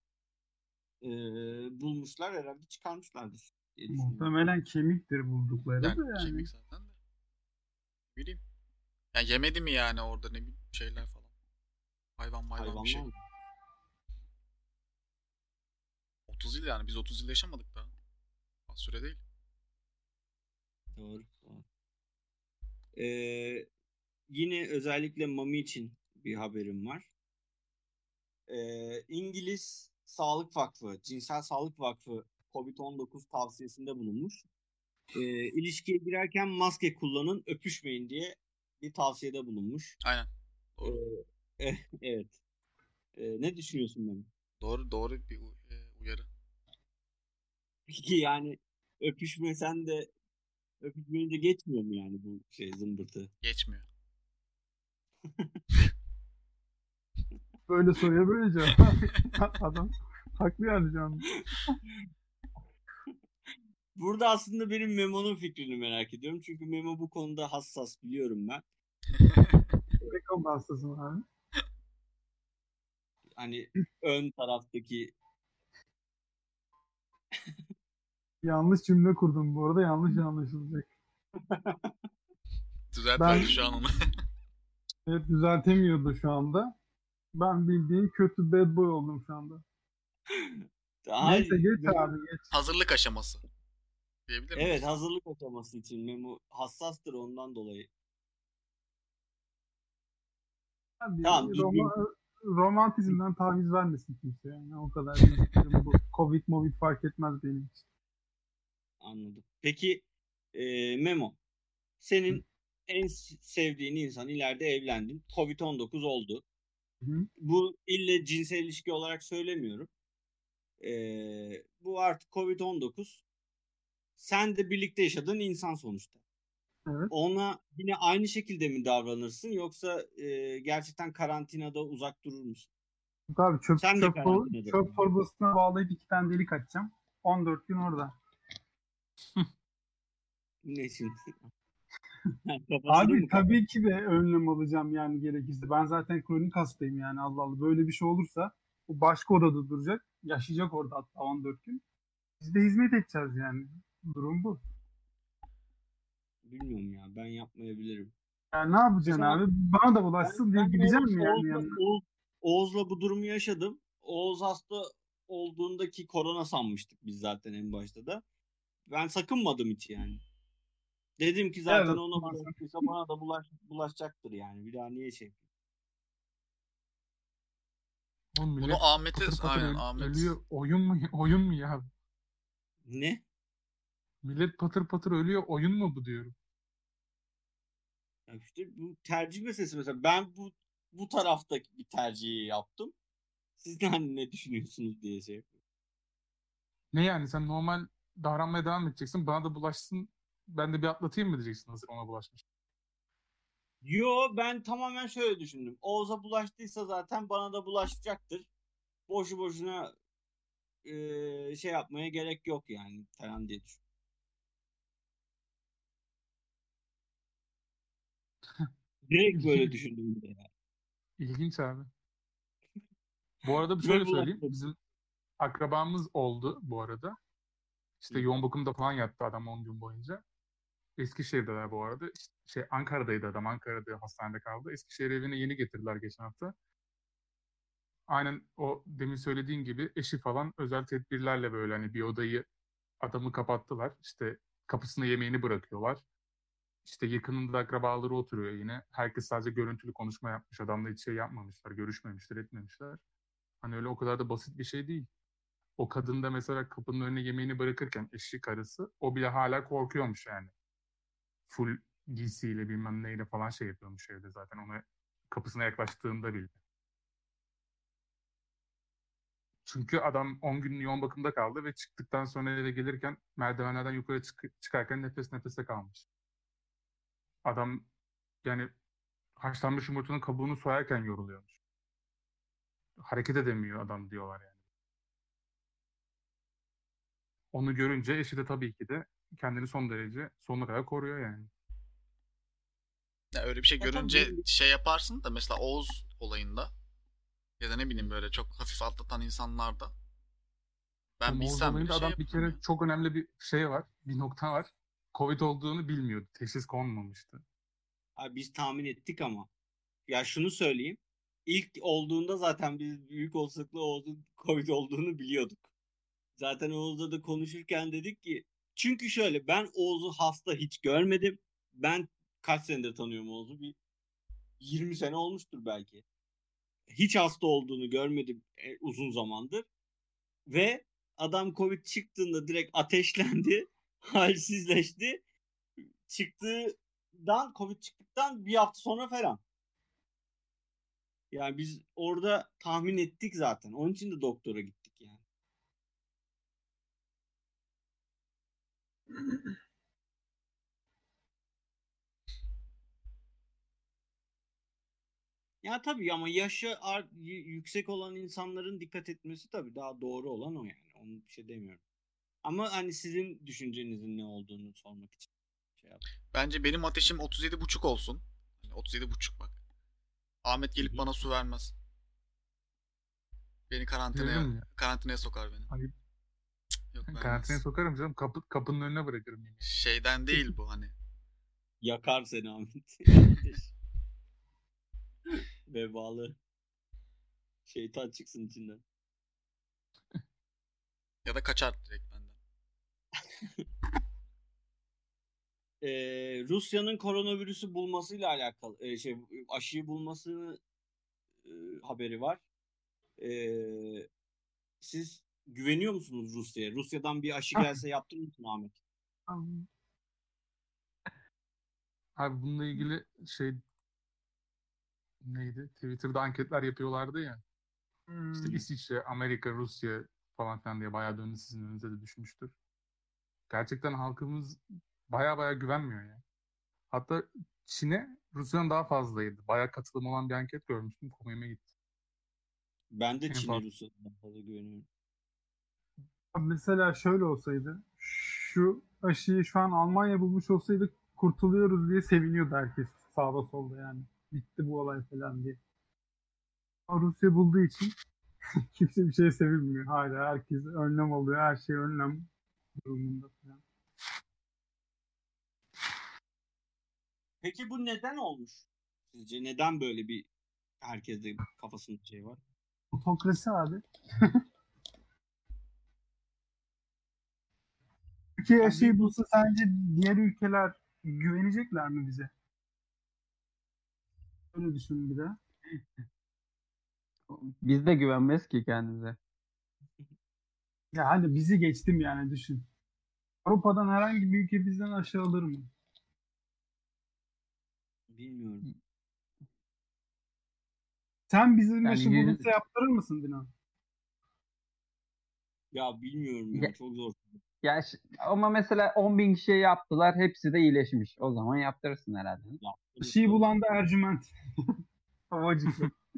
eee, bulmuşlar herhalde çıkarmışlardır. Muhtemelen kemiktir buldukları Yani, da yani. kemik zaten de. Ne bileyim. Yani yemedi mi yani orada ne bileyim şeyler falan. Hayvan hayvan bir şey. Mı? 30 yıl yani biz 30 yıl yaşamadık daha. Az süre değil. Doğru. Ee, yine özellikle Mami için bir haberim var. Ee, İngiliz Sağlık Vakfı, Cinsel Sağlık Vakfı COVID-19 tavsiyesinde bulunmuş. Ee, ilişkiye girerken maske kullanın, öpüşmeyin diye bir tavsiyede bulunmuş. Aynen. Doğru. Ee, *laughs* evet. Ee, ne düşünüyorsun Mami? Doğru doğru bir. Peki yani öpüşmesen de öpüşmeyince geçmiyor mu yani bu şey zımbırtı? Geçmiyor. *laughs* Böyle soruya böyle cevap. *laughs* Adam haklı yani an. *laughs* Burada aslında benim Memo'nun fikrini merak ediyorum. Çünkü Memo bu konuda hassas biliyorum ben. Ne konuda hastasın abi? Hani ön taraftaki Yanlış cümle kurdum bu arada yanlış anlaşılacak. *laughs* Düzelt Ben- şu an onu. *laughs* Evet düzeltemiyordu şu anda. Ben bildiğin kötü bad boy oldum şu anda. Hayır, Neyse geç abi geç. Hazırlık aşaması. Diyebilir miyiz? Evet hazırlık aşaması için Memo hassastır ondan dolayı. Abi, Tamam, roma- romantizmden taviz vermesin kimse yani o kadar. Bu Covid movid fark etmez benim için. Anladım. Peki e, Memo senin en s- sevdiğin insan ileride evlendin. Covid-19 oldu. Hı. Bu ille cinsel ilişki olarak söylemiyorum. E, bu artık Covid-19 sen de birlikte yaşadığın insan sonuçta. Evet. Ona yine aynı şekilde mi davranırsın yoksa e, gerçekten karantinada uzak durur musun? Abi çöp, Sen çöp, çöp torbasına bağlayıp iki tane delik açacağım. 14 gün orada. Ne için? *laughs* Abi tabii ki de önlem alacağım yani gerekirse. Ben zaten kronik hastayım yani Allah Allah. Böyle bir şey olursa o başka odada duracak. Yaşayacak orada hatta 14 gün. Biz de hizmet edeceğiz yani. Durum bu. Bilmiyorum ya ben yapmayabilirim. Yani ne yapacaksın Mesela- abi? Bana da bulaşsın diye gideceğim mi yani Oğuz'la? Oğuz- Oğuz'la bu durumu yaşadım. Oğuz hasta olduğundaki korona sanmıştık biz zaten en başta da. Ben sakınmadım hiç yani. Dedim ki zaten Evet, ona bulaştıysa bana da bulaş, bulaşacaktır yani. Bir daha niye şey? Oğlum millet Bunu Ahmet'e patır aynen Ahmet. ölüyor. Oyun mu *laughs* oyun mu ya? Ne? Millet patır patır ölüyor. Oyun mu bu diyorum. Ya işte bu tercih meselesi mesela. Ben bu bu taraftaki bir tercihi yaptım. Siz de hani ne düşünüyorsunuz diye şey yapıyorum. Ne yani sen normal davranmaya devam edeceksin. Bana da bulaşsın. Ben de bir atlatayım mı diyeceksin hazır ona bulaşmış. Yo ben tamamen şöyle düşündüm. Oğuz'a bulaştıysa zaten bana da bulaşacaktır. Boşu boşuna eee, şey yapmaya gerek yok yani falan diye düşündüm. *laughs* Direkt böyle düşündüm bir de ya. İlginç abi. Bu arada bir şöyle söyleyeyim. Bizim akrabamız oldu bu arada. İşte yoğun bakımda falan yattı adam 10 gün boyunca. Eskişehir'deler bu arada. Şey Ankara'daydı adam. Ankara'da hastanede kaldı. Eskişehir evine yeni getirdiler geçen hafta. Aynen o demin söylediğin gibi eşi falan özel tedbirlerle böyle hani bir odayı adamı kapattılar. İşte kapısına yemeğini bırakıyorlar. İşte yakınında akrabaları oturuyor yine. Herkes sadece görüntülü konuşma yapmış. Adamla hiç şey yapmamışlar. Görüşmemişler, etmemişler. Hani öyle o kadar da basit bir şey değil. O kadın da mesela kapının önüne yemeğini bırakırken eşi karısı o bile hala korkuyormuş yani. Full giysiyle bilmem neyle falan şey yapıyormuş evde zaten ona kapısına yaklaştığında bile. Çünkü adam 10 gün yoğun bakımda kaldı ve çıktıktan sonra eve gelirken merdivenlerden yukarı çık- çıkarken nefes nefese kalmış. Adam yani haşlanmış yumurtanın kabuğunu soyarken yoruluyormuş. Hareket edemiyor adam diyorlar yani. Onu görünce eşi de tabii ki de kendini son derece sonuna kadar koruyor yani. Ya öyle bir şey görünce şey yaparsın da mesela Oğuz olayında ya da ne bileyim böyle çok hafif atlatan insanlarda ben Ama bilsem bile şey adam bir kere çok önemli bir şey var. Bir nokta var. Covid olduğunu bilmiyordu. Teşhis konmamıştı. Abi biz tahmin ettik ama. Ya şunu söyleyeyim. İlk olduğunda zaten biz büyük olasılıkla Oğuz'un Covid olduğunu biliyorduk. Zaten Oğuz'la da konuşurken dedik ki çünkü şöyle ben Oğuz'u hasta hiç görmedim. Ben kaç senedir tanıyorum Oğuz'u? Bir 20 sene olmuştur belki. Hiç hasta olduğunu görmedim e, uzun zamandır. Ve adam Covid çıktığında direkt ateşlendi. *laughs* Halsizleşti. Çıktığından Covid çıktıktan bir hafta sonra falan. Yani biz orada tahmin ettik zaten. Onun için de doktora gittik yani. Ya tabii ama yaşı ar- y- yüksek olan insanların dikkat etmesi tabii daha doğru olan o yani. Onu bir şey demiyorum. Ama hani sizin düşüncenizin ne olduğunu sormak için şey yaptım. Bence benim ateşim 37,5 olsun. Yani 37,5 bak. Ahmet gelip Hı bana su vermez. Beni karantinaya ya. karantinaya sokar beni. Hayır. Yok vermez. Karantinaya sokarım canım. Kapı, kapının önüne bırakırım yemeği. Şeyden *laughs* değil bu hani. Yakar seni Ahmet. *laughs* Vebalı. Şeytan çıksın içinden. Ya da kaçar direkt benden. *laughs* Ee, Rusya'nın koronavirüsü bulmasıyla alakalı e, şey aşıyı bulması e, haberi var. Ee, siz güveniyor musunuz Rusya'ya? Rusya'dan bir aşı gelse yaptırır mısın Ahmet? Abi bununla ilgili şey neydi? Twitter'da anketler yapıyorlardı ya. Hmm. İşte İsviçre, Amerika, Rusya falan filan diye bayağı döndü sizin önünüze de düşmüştür. Gerçekten halkımız bayağı bayağı güvenmiyor ya. Hatta Çin'e Rusya'dan daha fazlaydı. Bayağı katılım olan bir anket görmüştüm. Komiğime gitti. Ben de Çin'e. Rusya'dan fazla güveniyorum. Mesela şöyle olsaydı, şu aşıyı şu an Almanya bulmuş olsaydı kurtuluyoruz diye seviniyordu herkes sağda solda yani. Bitti bu olay falan diye. Ama Rusya bulduğu için *laughs* kimse bir şeye sevinmiyor. Hala herkes önlem alıyor. Her şey önlem durumunda falan. Peki bu neden olmuş? Sizce neden böyle bir herkeste kafasında şey var? Otokrasi abi. *laughs* Türkiye aşıyı bulsa sence diğer ülkeler güvenecekler mi bize? Öyle düşün bir de. *laughs* Biz de güvenmez ki kendimize. Ya hani bizi geçtim yani düşün. Avrupa'dan herhangi bir ülke bizden aşağı alır mı? Bilmiyorum. Sen bizim Yani aşı yüz- bulursa yaptırır mısın Dinan? Ya bilmiyorum ya Ya- çok zor. Ya ş- ama mesela 10 bin kişiye yaptılar. Hepsi de iyileşmiş. O zaman yaptırırsın herhalde. Aşıyı bulan da Ercüment. *laughs* Havacısı. *laughs*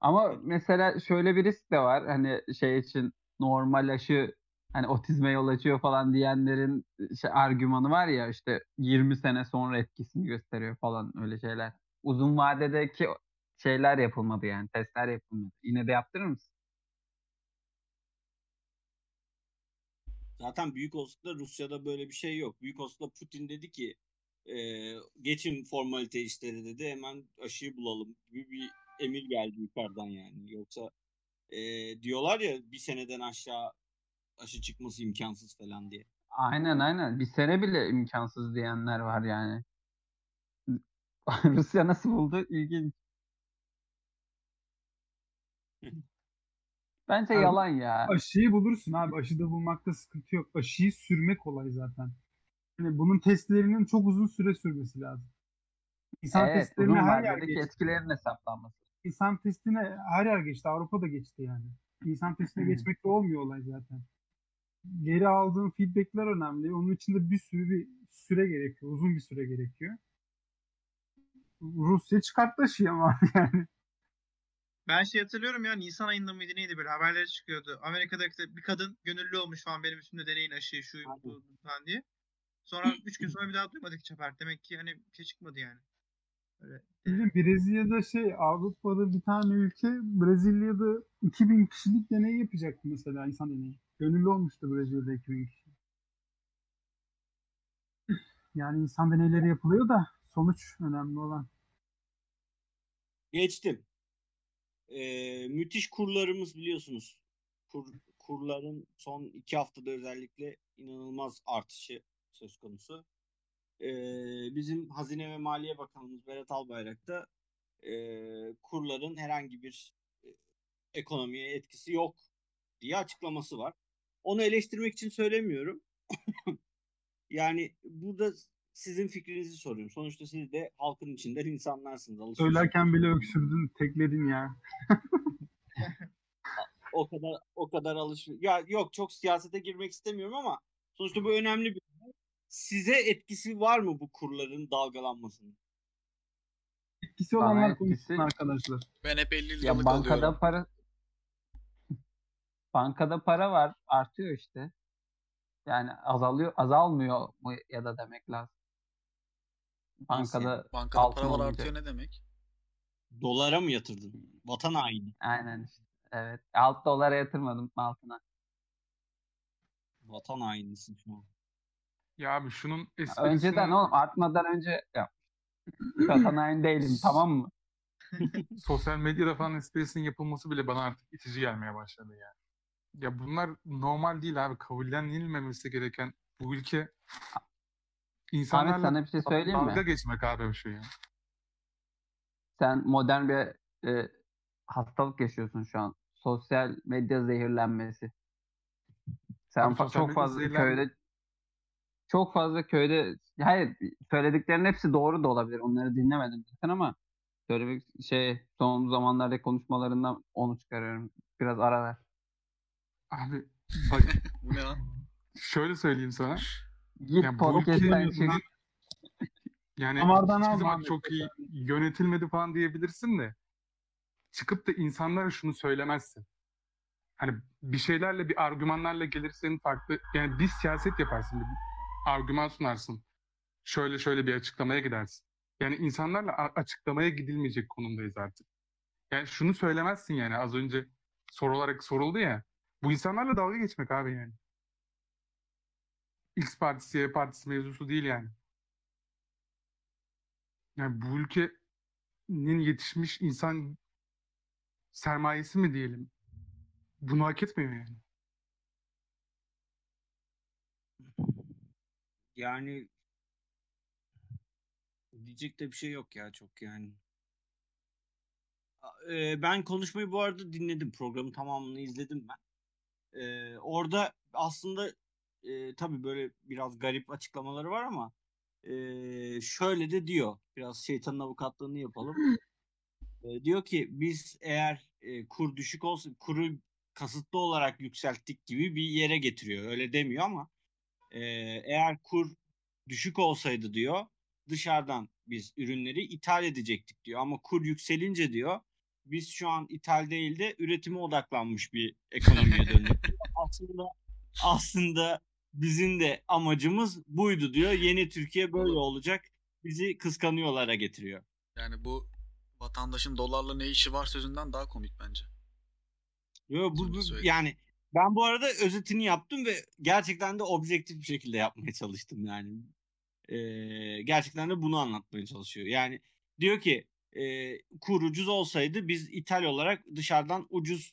Ama mesela şöyle bir risk de var. Hani şey için normal aşı hani otizme yol açıyor falan diyenlerin şey, argümanı var ya işte 20 sene sonra etkisini gösteriyor falan öyle şeyler. Uzun vadedeki şeyler yapılmadı yani testler yapılmadı. Yine de yaptırır mısın? Zaten büyük olasılıkla Rusya'da böyle bir şey yok. Büyük olasılıkla Putin dedi ki e, geçin formalite işleri dedi hemen aşıyı bulalım gibi bir emir geldi yukarıdan yani. Yoksa e, diyorlar ya bir seneden aşağı aşı çıkması imkansız falan diye. Aynen aynen. Bir sene bile imkansız diyenler var yani. *laughs* Rusya nasıl buldu? İlginç. *laughs* Bence Abi- yalan ya. Aşıyı bulursun abi. Aşıda bulmakta sıkıntı yok. Aşıyı sürmek kolay zaten. Yani bunun testlerinin çok uzun süre sürmesi lazım. İnsan Evet, testlerine her yer geçti. etkilerin hesaplanması. İnsan testine her yer geçti. Avrupa'da geçti yani. İnsan testine Hı. geçmekle olmuyor olay zaten. Geri aldığın feedbackler önemli. Onun için de bir sürü bir süre gerekiyor. Uzun bir süre gerekiyor. Rusya çıkarttı aşıyı ama *laughs* yani. Ben şey hatırlıyorum ya Nisan ayında mıydı neydi böyle haberleri çıkıyordu. Amerika'da işte bir kadın gönüllü olmuş falan benim üstümde deneyin aşıyı şu bu falan diye. Sonra 3 gün sonra bir daha duymadık haber. Demek ki hani bir şey çıkmadı yani. Öyle. Bilmiyorum, Brezilya'da şey Avrupa'da bir tane ülke Brezilya'da 2000 kişilik deney yapacaktı mesela insan deneyi. Gönüllü olmuştu Brezilya'da 2000 kişi. Yani insan deneyleri yapılıyor da sonuç önemli olan. Geçtim. E, müthiş kurlarımız biliyorsunuz. Kur, kurların son iki haftada özellikle inanılmaz artışı söz konusu. E, bizim Hazine ve Maliye Bakanımız Berat Albayrak da e, kurların herhangi bir e, ekonomiye etkisi yok diye açıklaması var. Onu eleştirmek için söylemiyorum. *coughs* yani burada sizin fikrinizi soruyorum. Sonuçta siz de halkın içinden *laughs* insanlarsınız. alışveriş Söylerken bile öksürdün, tekledin ya. *laughs* o kadar o kadar alış ya yok çok siyasete girmek istemiyorum ama sonuçta bu önemli bir olay. Size etkisi var mı bu kurların dalgalanmasının? Etkisi Bana olanlar etkisi- konuşsun arkadaşlar. Ben hep 50 Ya liralık bankada alıyorum. para *laughs* bankada para var, artıyor işte. Yani azalıyor, azalmıyor mu ya da demek lazım. Bankada? Bankada altın para var olunca. artıyor ne demek? Dolara mı yatırdın? Vatan haini. Aynen işte. Evet. Alt dolara yatırmadım altına. Vatan hainisin şu an. Ya abi şunun esprisini Önceden oğlum artmadan önce yap. Vatan haini değilim tamam mı? *laughs* sosyal medyada falan esprisinin yapılması bile bana artık itici gelmeye başladı yani. Ya bunlar normal değil abi. Kabullenilmemesi gereken bu ülke Ahmet insanlarla sana bir şey söyleyeyim dalga mi? geçmek abi bir şey ya. Sen modern bir e, hastalık yaşıyorsun şu an. Sosyal medya zehirlenmesi. Sen Abi fa- çok fazla zehirlenme- köyde çok fazla köyde hayır söylediklerin hepsi doğru da olabilir. Onları dinlemedim zaten ama söylemek şey son zamanlarda konuşmalarından onu çıkarıyorum. Biraz ara ver. Abi *laughs* bak Bu ne lan? şöyle söyleyeyim sana. Git Ya podcast'ten çık. *laughs* Yani Damardan hiçbir zaman çok iyi yönetilmedi falan diyebilirsin de çıkıp da insanlara şunu söylemezsin. Hani bir şeylerle bir argümanlarla gelirsin farklı yani bir siyaset yaparsın bir argüman sunarsın. Şöyle şöyle bir açıklamaya gidersin. Yani insanlarla açıklamaya gidilmeyecek konumdayız artık. Yani şunu söylemezsin yani az önce soru olarak soruldu ya. Bu insanlarla dalga geçmek abi yani. X partisi Y partisi mevzusu değil yani. Yani bu ülkenin yetişmiş insan sermayesi mi diyelim? Bunu hak etmiyor yani. Yani diyecek de bir şey yok ya çok yani. A- e, ben konuşmayı bu arada dinledim. Programın tamamını izledim ben. E, orada aslında e, tabii böyle biraz garip açıklamaları var ama e, şöyle de diyor. Biraz şeytanın avukatlığını yapalım. E, diyor ki biz eğer e, kur düşük olsa kuru kasıtlı olarak yükselttik gibi bir yere getiriyor. Öyle demiyor ama e, eğer kur düşük olsaydı diyor dışarıdan biz ürünleri ithal edecektik diyor. Ama kur yükselince diyor biz şu an ithal değil de üretime odaklanmış bir ekonomiye döndük. *laughs* aslında aslında bizim de amacımız buydu diyor. Yeni Türkiye böyle olacak. Bizi kıskanıyorlara getiriyor. Yani bu vatandaşın dolarla ne işi var sözünden daha komik bence. Yo, bu, bu- yani ben bu arada özetini yaptım ve gerçekten de objektif bir şekilde yapmaya çalıştım yani. Ee, gerçekten de bunu anlatmaya çalışıyor. Yani diyor ki e, kur ucuz olsaydı biz ithal olarak dışarıdan ucuz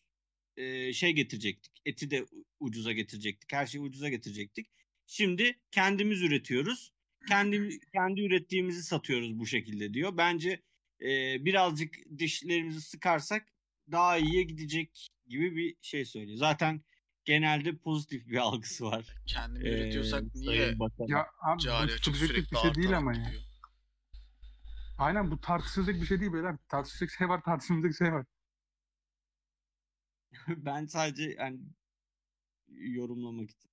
e, şey getirecektik. Eti de ucuza getirecektik. Her şeyi ucuza getirecektik. Şimdi kendimiz üretiyoruz. Kendi kendi ürettiğimizi satıyoruz bu şekilde diyor. Bence e, birazcık dişlerimizi sıkarsak daha iyiye gidecek gibi bir şey söylüyor. Zaten genelde pozitif bir *laughs* algısı var. Kendini Ee, üretiyorsak niye. Ya abi bu cari açık subjektif bir şey değil ama ya. gidiyor? Aynen bu tartışılacak bir şey değil beyler. Tartışılacak şey var, tartışılmayacak şey var. *laughs* ben sadece hani yorumlamak için.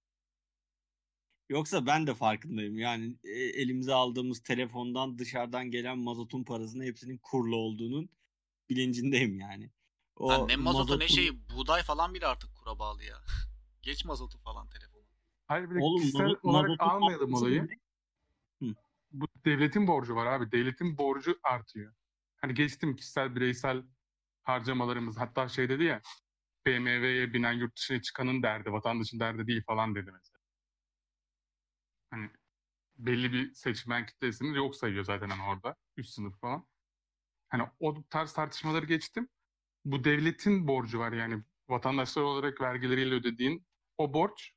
Yoksa ben de farkındayım. Yani e, elimize aldığımız telefondan dışarıdan gelen mazotun parasının hepsinin kurlu olduğunun bilincindeyim yani. O Lan ne mazotu ne mazotun- şeyi buğday falan bile artık kura bağlı ya. *laughs* Geç mazotu falan telefonu. Hayır bir de Oğlum kişisel mazot- olarak mazotun almayalım olayı. ne? Bu devletin borcu var abi. Devletin borcu artıyor. Hani geçtim kişisel bireysel harcamalarımız. Hatta şey dedi ya BMW'ye binen yurt dışına çıkanın derdi, vatandaşın derdi değil falan dedi mesela. Hani belli bir seçmen kitlesini yok sayıyor zaten hani orada. Üst sınıf falan. Hani o tarz tartışmaları geçtim. Bu devletin borcu var yani vatandaşlar olarak vergileriyle ödediğin o borç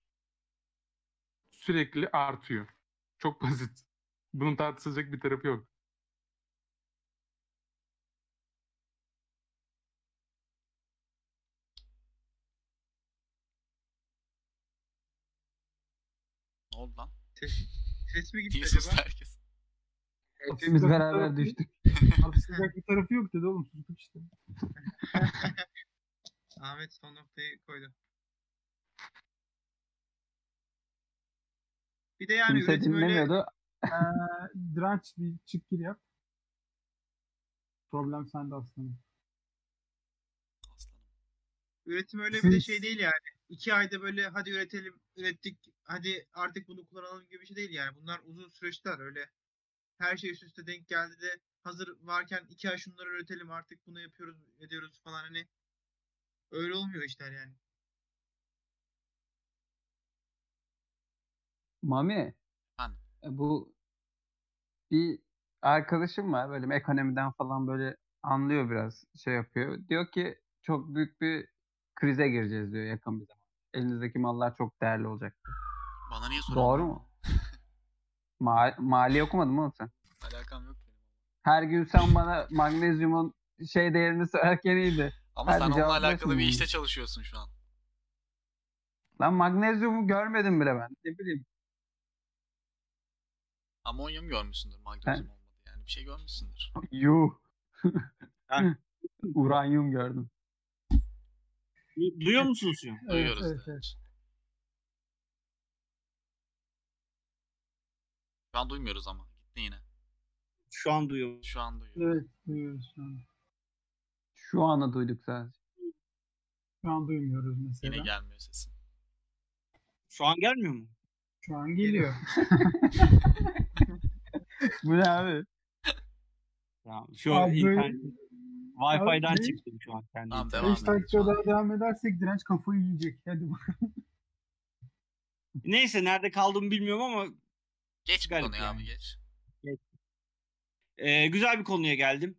sürekli artıyor. Çok basit. Bunun tartışılacak bir tarafı yok. Ne lan? Ses mi gitti sustu acaba? herkes? Hepimiz beraber düştük. Tartışacak bir tarafı yok dedi oğlum. Sustuk işte. *laughs* Ahmet son noktayı koydu. Bir de yani Kimse üretim öyle dinlemiyordu. *laughs* Ee, direnç bir çık gir yap. Problem sende aslanım. Aslanım. üretim öyle bir de şey değil yani. İki ayda böyle hadi üretelim, ürettik, hadi artık bunu kullanalım gibi bir şey değil yani. Bunlar uzun süreçler öyle. Her şey üst üste denk geldi de hazır varken iki ay şunları üretelim artık bunu yapıyoruz, ediyoruz falan hani. Öyle olmuyor işler yani. Mami. Efendim? e, Bu bir arkadaşım var böyle ekonomiden falan böyle anlıyor biraz şey yapıyor. Diyor ki çok büyük bir krize gireceğiz diyor yakın bir zaman. elinizdeki mallar çok değerli olacak. Bana niye soruyorsun? Doğru mu? *laughs* Ma mali okumadın mı oğlum sen? Alakam yok benim. Her gün sen bana magnezyumun şey değerini söylerken iyiydi. Ama Hadi sen onunla alakalı bir şimdi. işte çalışıyorsun şu an. Lan magnezyumu görmedim bile ben. Ne bileyim. Amonyum görmüşsündür magnezyum olmadı. Yani bir şey görmüşsündür. Yuh. Ha. *laughs* Uranyum gördüm. Du- Duyuyor musunuz şu an? Duyuyoruz. evet, da. evet. Şu an duymuyoruz ama. Gitti yine. Şu an duyuyor. Şu an duyuyoruz. Evet duyuyoruz şu an. Şu anı duyduk sadece. Şu an duymuyoruz mesela. Yine gelmiyor sesin. Şu an gelmiyor mu? Şu an geliyor. *laughs* *laughs* Bu ne abi? Tamam. Şu Abi internet Wi-Fi'den çıktım şu an kendi. Tamam, devam 5 edelim dakika daha devam edersek direnç kafayı yiyecek. Hadi bakalım. *laughs* Neyse nerede kaldığımı bilmiyorum ama Geç bu Garip konuyu yani. abi geç. Ee, güzel bir konuya geldim.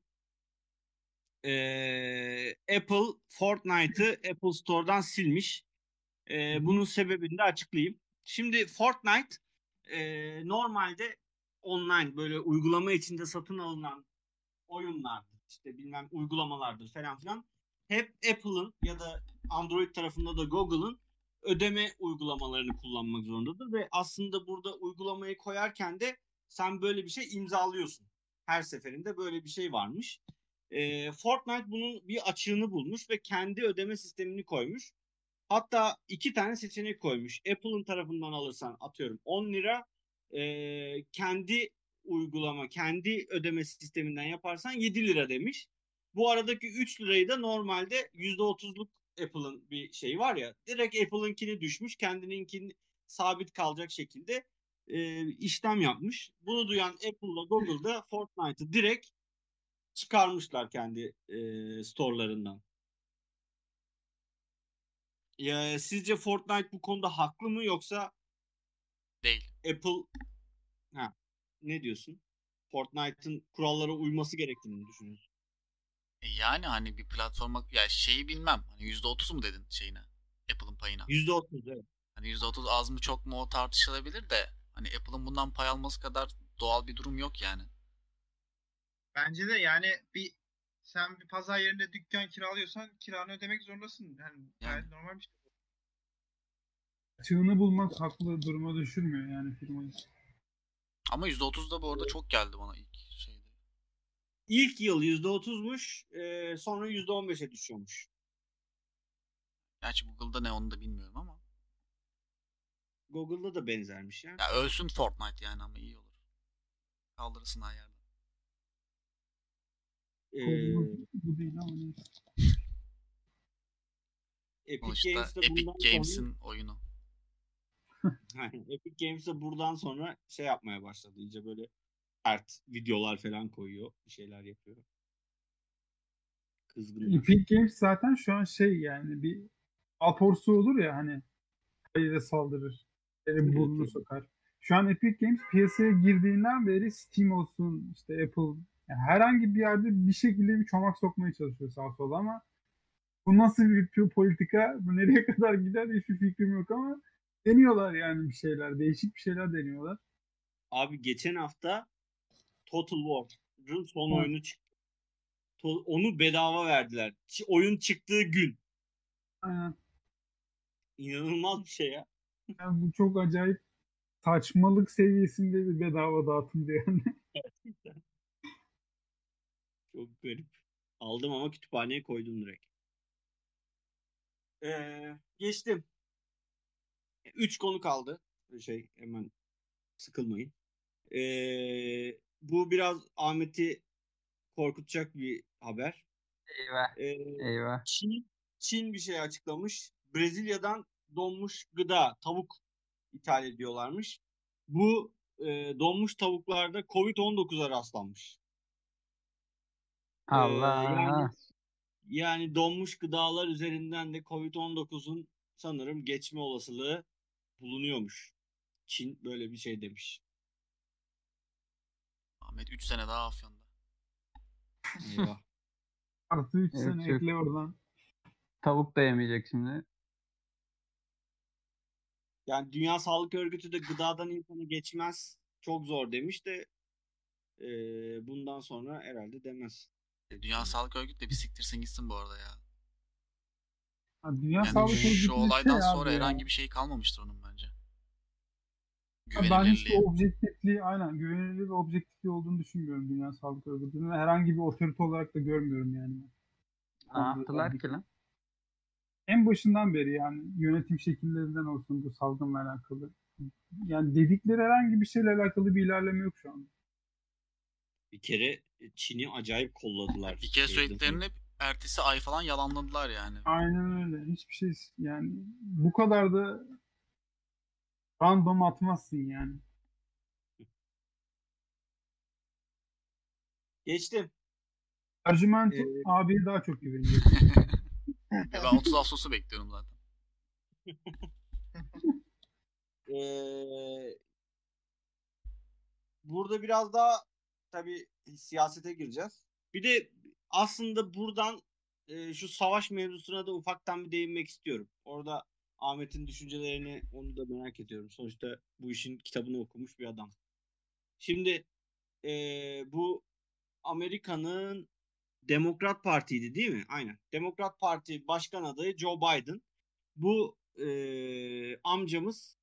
Ee, Apple Fortnite'ı *laughs* Apple Store'dan silmiş. Ee, bunun sebebini de açıklayayım. Şimdi Fortnite e, normalde online böyle uygulama içinde satın alınan oyunlardır. İşte bilmem uygulamalardır falan filan. Hep Apple'ın ya da Android tarafında da Google'ın ödeme uygulamalarını kullanmak zorundadır ve aslında burada uygulamayı koyarken de sen böyle bir şey imzalıyorsun her seferinde böyle bir şey varmış. Ee, Fortnite bunun bir açığını bulmuş ve kendi ödeme sistemini koymuş. Hatta iki tane seçenek koymuş. Apple'ın tarafından alırsan atıyorum 10 lira. ee, kendi uygulama, kendi ödeme sisteminden yaparsan 7 lira demiş. Bu aradaki 3 lirayı da normalde %30'luk Apple'ın bir şeyi var ya. Direkt Apple'ınkini düşmüş. Kendininkini sabit kalacak şekilde e, işlem yapmış. Bunu duyan Apple'la Google'da Fortnite'ı direkt çıkarmışlar kendi e, storelarından. Ya, sizce Fortnite bu konuda haklı mı yoksa Değil. Apple ha, ne diyorsun? Fortnite'ın kurallara uyması gerektiğini düşünüyorsun? E yani hani bir platforma ya şeyi bilmem. Hani %30 mu dedin şeyine? Apple'ın payına. %30 evet. Hani %30 az mı çok mu o tartışılabilir de hani Apple'ın bundan pay alması kadar doğal bir durum yok yani. Bence de yani bir sen bir pazar yerinde dükkan kiralıyorsan kiranı ödemek zorundasın. Yani gayet normal bir şey. Çığını bulmak haklı duruma düşürmüyor yani firmayı. Ama %30 da bu arada çok geldi bana ilk şeyde. İlk yıl %30'muş, e, sonra %15'e düşüyormuş. Gerçi Google'da ne onu da bilmiyorum ama. Google'da da benzermiş ya. Ya ölsün Fortnite yani ama iyi olur. Kaldırırsın her yerden. Ee, Konumuz bu değil ama neyse. Epic Sonuçta Games de Epic Games'in oyunu. *laughs* Epic Games de buradan sonra şey yapmaya başladı. İyice böyle sert videolar falan koyuyor. Bir şeyler yapıyor. Kızgın. Epic Games zaten şu an şey yani bir aporsu olur ya hani hayır'a saldırır. Evet, burnunu evet. sokar. Şu an Epic Games piyasaya girdiğinden beri Steam olsun işte Apple yani herhangi bir yerde bir şekilde bir çomak sokmaya çalışıyor sağ sola ama bu nasıl bir politika, bu nereye *laughs* kadar gider hiçbir fikrim yok ama deniyorlar yani bir şeyler, değişik bir şeyler deniyorlar. Abi geçen hafta Total War'ın son Evet. oyunu çıktı. To- Onu bedava verdiler. Ç- oyun çıktığı gün. Aynen. İnanılmaz bir şey ya. Yani bu çok acayip saçmalık seviyesinde bir bedava dağıtımdı yani. *laughs* Çok garip. Aldım ama kütüphaneye koydum direkt. Ee, geçtim. Üç konu kaldı. Şey hemen sıkılmayın. Ee, bu biraz Ahmet'i korkutacak bir haber. Eyvah. Ee, Eyvah. Çin, Çin bir şey açıklamış. Brezilya'dan donmuş gıda, tavuk ithal ediyorlarmış. Bu e, donmuş tavuklarda Covid-19'a rastlanmış. Ee, Allah. yani, yani donmuş gıdalar üzerinden de Covid-19'un sanırım geçme olasılığı bulunuyormuş. Çin böyle bir şey demiş. Ahmet 3 sene daha Afyon'da. Eyvah. *laughs* Artı 3 Evet, sene çok- ekle oradan. Tavuk da yemeyecek şimdi. Yani Dünya Sağlık Örgütü de gıdadan insana geçmez çok zor demiş de e, bundan sonra herhalde demez. Dünya Sağlık Örgütü de bir siktirsin gitsin bu arada ya. Dünya Yani Sağlık Örgütü şu şey olaydan abi sonra herhangi bir şey kalmamıştır onun bence. Ha, Ben Güvenilirliği. objektifliği, aynen güvenilir ve objektifliği olduğunu düşünmüyorum Dünya Sağlık Örgütü'nün. ve Herhangi bir otorite olarak da görmüyorum yani. Ne yaptılar ki lan? En başından beri yani yönetim şekillerinden olsun bu salgınla alakalı. Yani dedikleri herhangi bir şeyle alakalı bir ilerleme yok şu anda. Bir kere Çin'i acayip kolladılar. Bir kere söylediklerini ertesi ay falan yalanladılar yani. Aynen öyle. Hiçbir şey yani bu kadar da random atmazsın yani. Geçtim. Arjumento Ee, abiye daha çok güveniyorum. *laughs* Ya ben 30 Ağustos'u bekliyorum zaten. *laughs* Ee, burada biraz daha tabii siyasete gireceğiz. Bir de aslında buradan e, şu savaş mevzusuna da ufaktan bir değinmek istiyorum. Orada Ahmet'in düşüncelerini onu da merak ediyorum. Sonuçta bu işin kitabını okumuş bir adam. Şimdi e, bu Amerika'nın Demokrat Parti'ydi değil mi? Aynen. Demokrat Parti Başkan adayı Joe Biden. Bu e, amcamız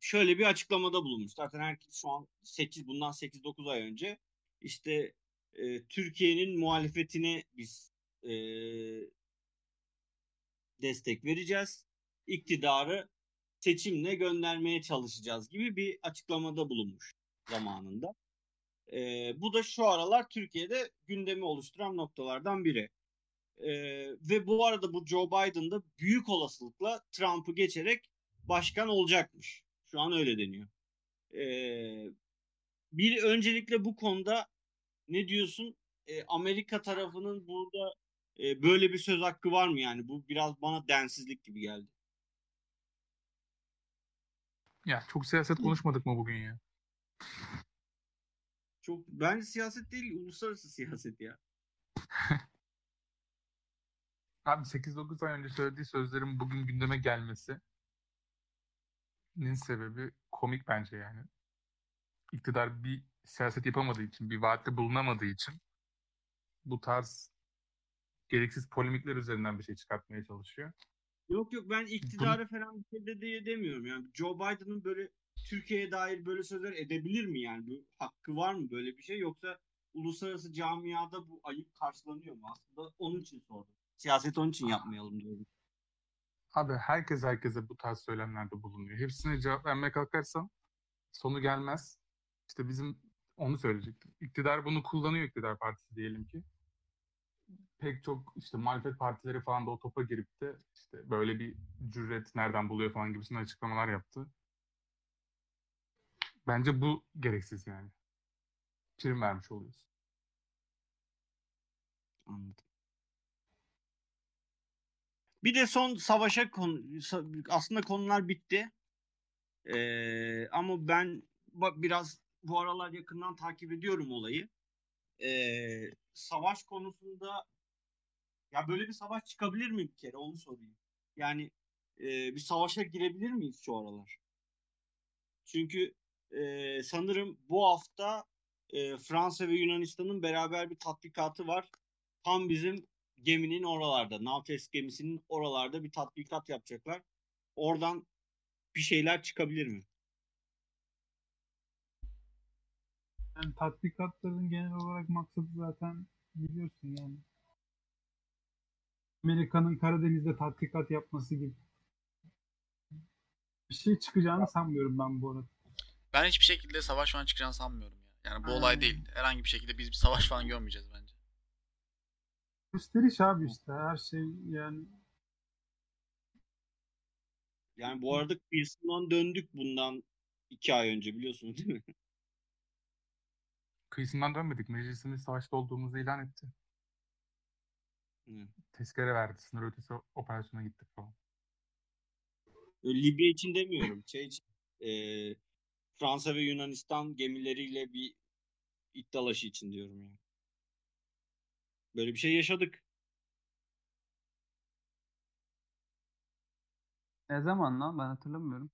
şöyle bir açıklamada bulunmuş. Zaten herkes şu an 8 bundan 8-9 ay önce işte e, Türkiye'nin muhalefetine biz e, destek vereceğiz. İktidarı seçimle göndermeye çalışacağız gibi bir açıklamada bulunmuş zamanında. E, bu da şu aralar Türkiye'de gündemi oluşturan noktalardan biri. E, ve bu arada bu Joe Biden da büyük olasılıkla Trump'ı geçerek başkan olacakmış. Şu an öyle deniyor. Ee, bir öncelikle bu konuda ne diyorsun? Ee, Amerika tarafının burada e, böyle bir söz hakkı var mı yani? Bu biraz bana densizlik gibi geldi. Ya çok siyaset konuşmadık mı bugün ya? Çok bence siyaset değil, uluslararası siyaset ya. *laughs* Abi 8-9 ay önce söylediği sözlerin bugün gündeme gelmesi nin sebebi komik bence yani. İktidar bir siyaset yapamadığı için, bir vaatte bulunamadığı için bu tarz gereksiz polemikler üzerinden bir şey çıkartmaya çalışıyor. Yok yok ben iktidara falan bir şey de diye demiyorum yani. Joe Biden'ın böyle Türkiye'ye dair böyle sözler edebilir mi yani? Bu hakkı var mı böyle bir şey yoksa uluslararası camiada bu ayıp karşılanıyor mu? Aslında onun için sordum. Siyaset onun için yapmayalım diyorum. Abi herkes herkese bu tarz söylemlerde bulunuyor. Hepsine cevap vermeye kalkarsam sonu gelmez. İşte bizim onu söyleyecektim. İktidar bunu kullanıyor iktidar partisi diyelim ki. Pek çok işte muhalefet partileri falan da o topa girip de işte böyle bir cüret nereden buluyor falan gibisinden açıklamalar yaptı. Bence bu gereksiz yani. Prim vermiş oluyoruz. Anladım. Bir de son savaşa konu aslında konular bitti. Ee, ama ben biraz bu aralar yakından takip ediyorum olayı. Ee, savaş konusunda ya böyle bir savaş çıkabilir mi bir kere onu sorayım. Yani e, bir savaşa girebilir miyiz şu aralar? Çünkü e, sanırım bu hafta e, Fransa ve Yunanistan'ın beraber bir tatbikatı var. Tam bizim geminin oralarda, Navtex gemisinin oralarda bir tatbikat yapacaklar. Oradan bir şeyler çıkabilir mi? Yani tatbikatların genel olarak maksadı zaten biliyorsun yani. Amerika'nın Karadeniz'de tatbikat yapması gibi. Bir şey çıkacağını sanmıyorum ben bu arada. Ben hiçbir şekilde savaş falan çıkacağını sanmıyorum ya. Yani bu Ha. olay değil. Herhangi bir şekilde biz bir savaş falan görmeyeceğiz bence. Gösteriş abi işte her şey yani. Yani bu arada kıyısından döndük bundan iki ay önce biliyorsunuz değil mi? Kıyısından dönmedik. Meclisimiz savaşta olduğumuzu ilan etti. Hı. Tezkere verdi. Sınır ötesi operasyona gittik falan. Libya için demiyorum. Şey için, e, Fransa ve Yunanistan gemileriyle bir iddalaşı için diyorum yani. Böyle bir şey yaşadık. Ne zaman lan? Ben hatırlamıyorum.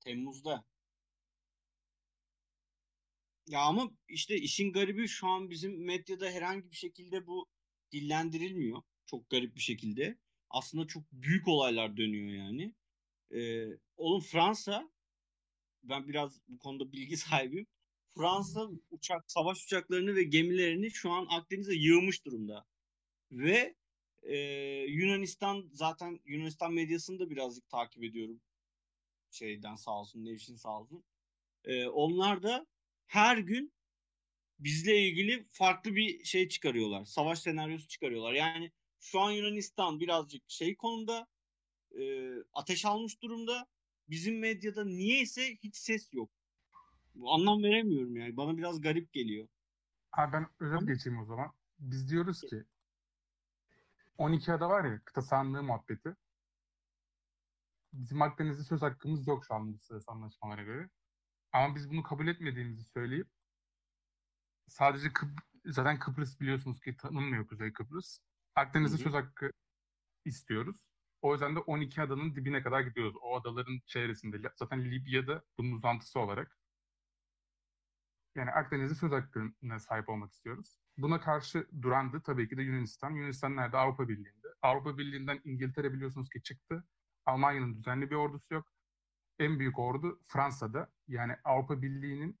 Temmuz'da. Ya ama işte işin garibi şu an bizim medyada herhangi bir şekilde bu dillendirilmiyor. Çok garip bir şekilde. Aslında çok büyük olaylar dönüyor yani. Ee, oğlum Fransa ben biraz bu konuda bilgi *laughs* sahibiyim. Fransa uçak savaş uçaklarını ve gemilerini şu an Akdeniz'e yığmış durumda. Ve e, Yunanistan zaten Yunanistan medyasını da birazcık takip ediyorum. Şeyden sağ olsun, Nevşin sağ olsun. E, onlar da her gün bizle ilgili farklı bir şey çıkarıyorlar. Savaş senaryosu çıkarıyorlar. Yani şu an Yunanistan birazcık şey konuda e, ateş almış durumda. Bizim medyada niyeyse hiç ses yok. Bu anlam veremiyorum yani. Bana biraz garip geliyor. Abi ben özet geçeyim o zaman. Biz diyoruz ki 12 ada var ya kıta sahanlığı muhabbeti. Bizim Akdeniz'de söz hakkımız yok şu an uluslararası anlaşmalara göre. Ama biz bunu kabul etmediğimizi söyleyip sadece Kıp- zaten Kıbrıs biliyorsunuz ki tanınmıyor Kuzey Kıbrıs. Akdeniz'de söz hakkı istiyoruz. O yüzden de 12 adanın dibine kadar gidiyoruz. O adaların çevresinde. Zaten Libya'da bunun uzantısı olarak. Yani Akdeniz'de söz hakkına sahip olmak istiyoruz. Buna karşı duran da tabii ki de Yunanistan. Yunanistan nerede? Avrupa Birliği'nde. Avrupa Birliği'nden İngiltere biliyorsunuz ki çıktı. Almanya'nın düzenli bir ordusu yok. En büyük ordu Fransa'da. Yani Avrupa Birliği'nin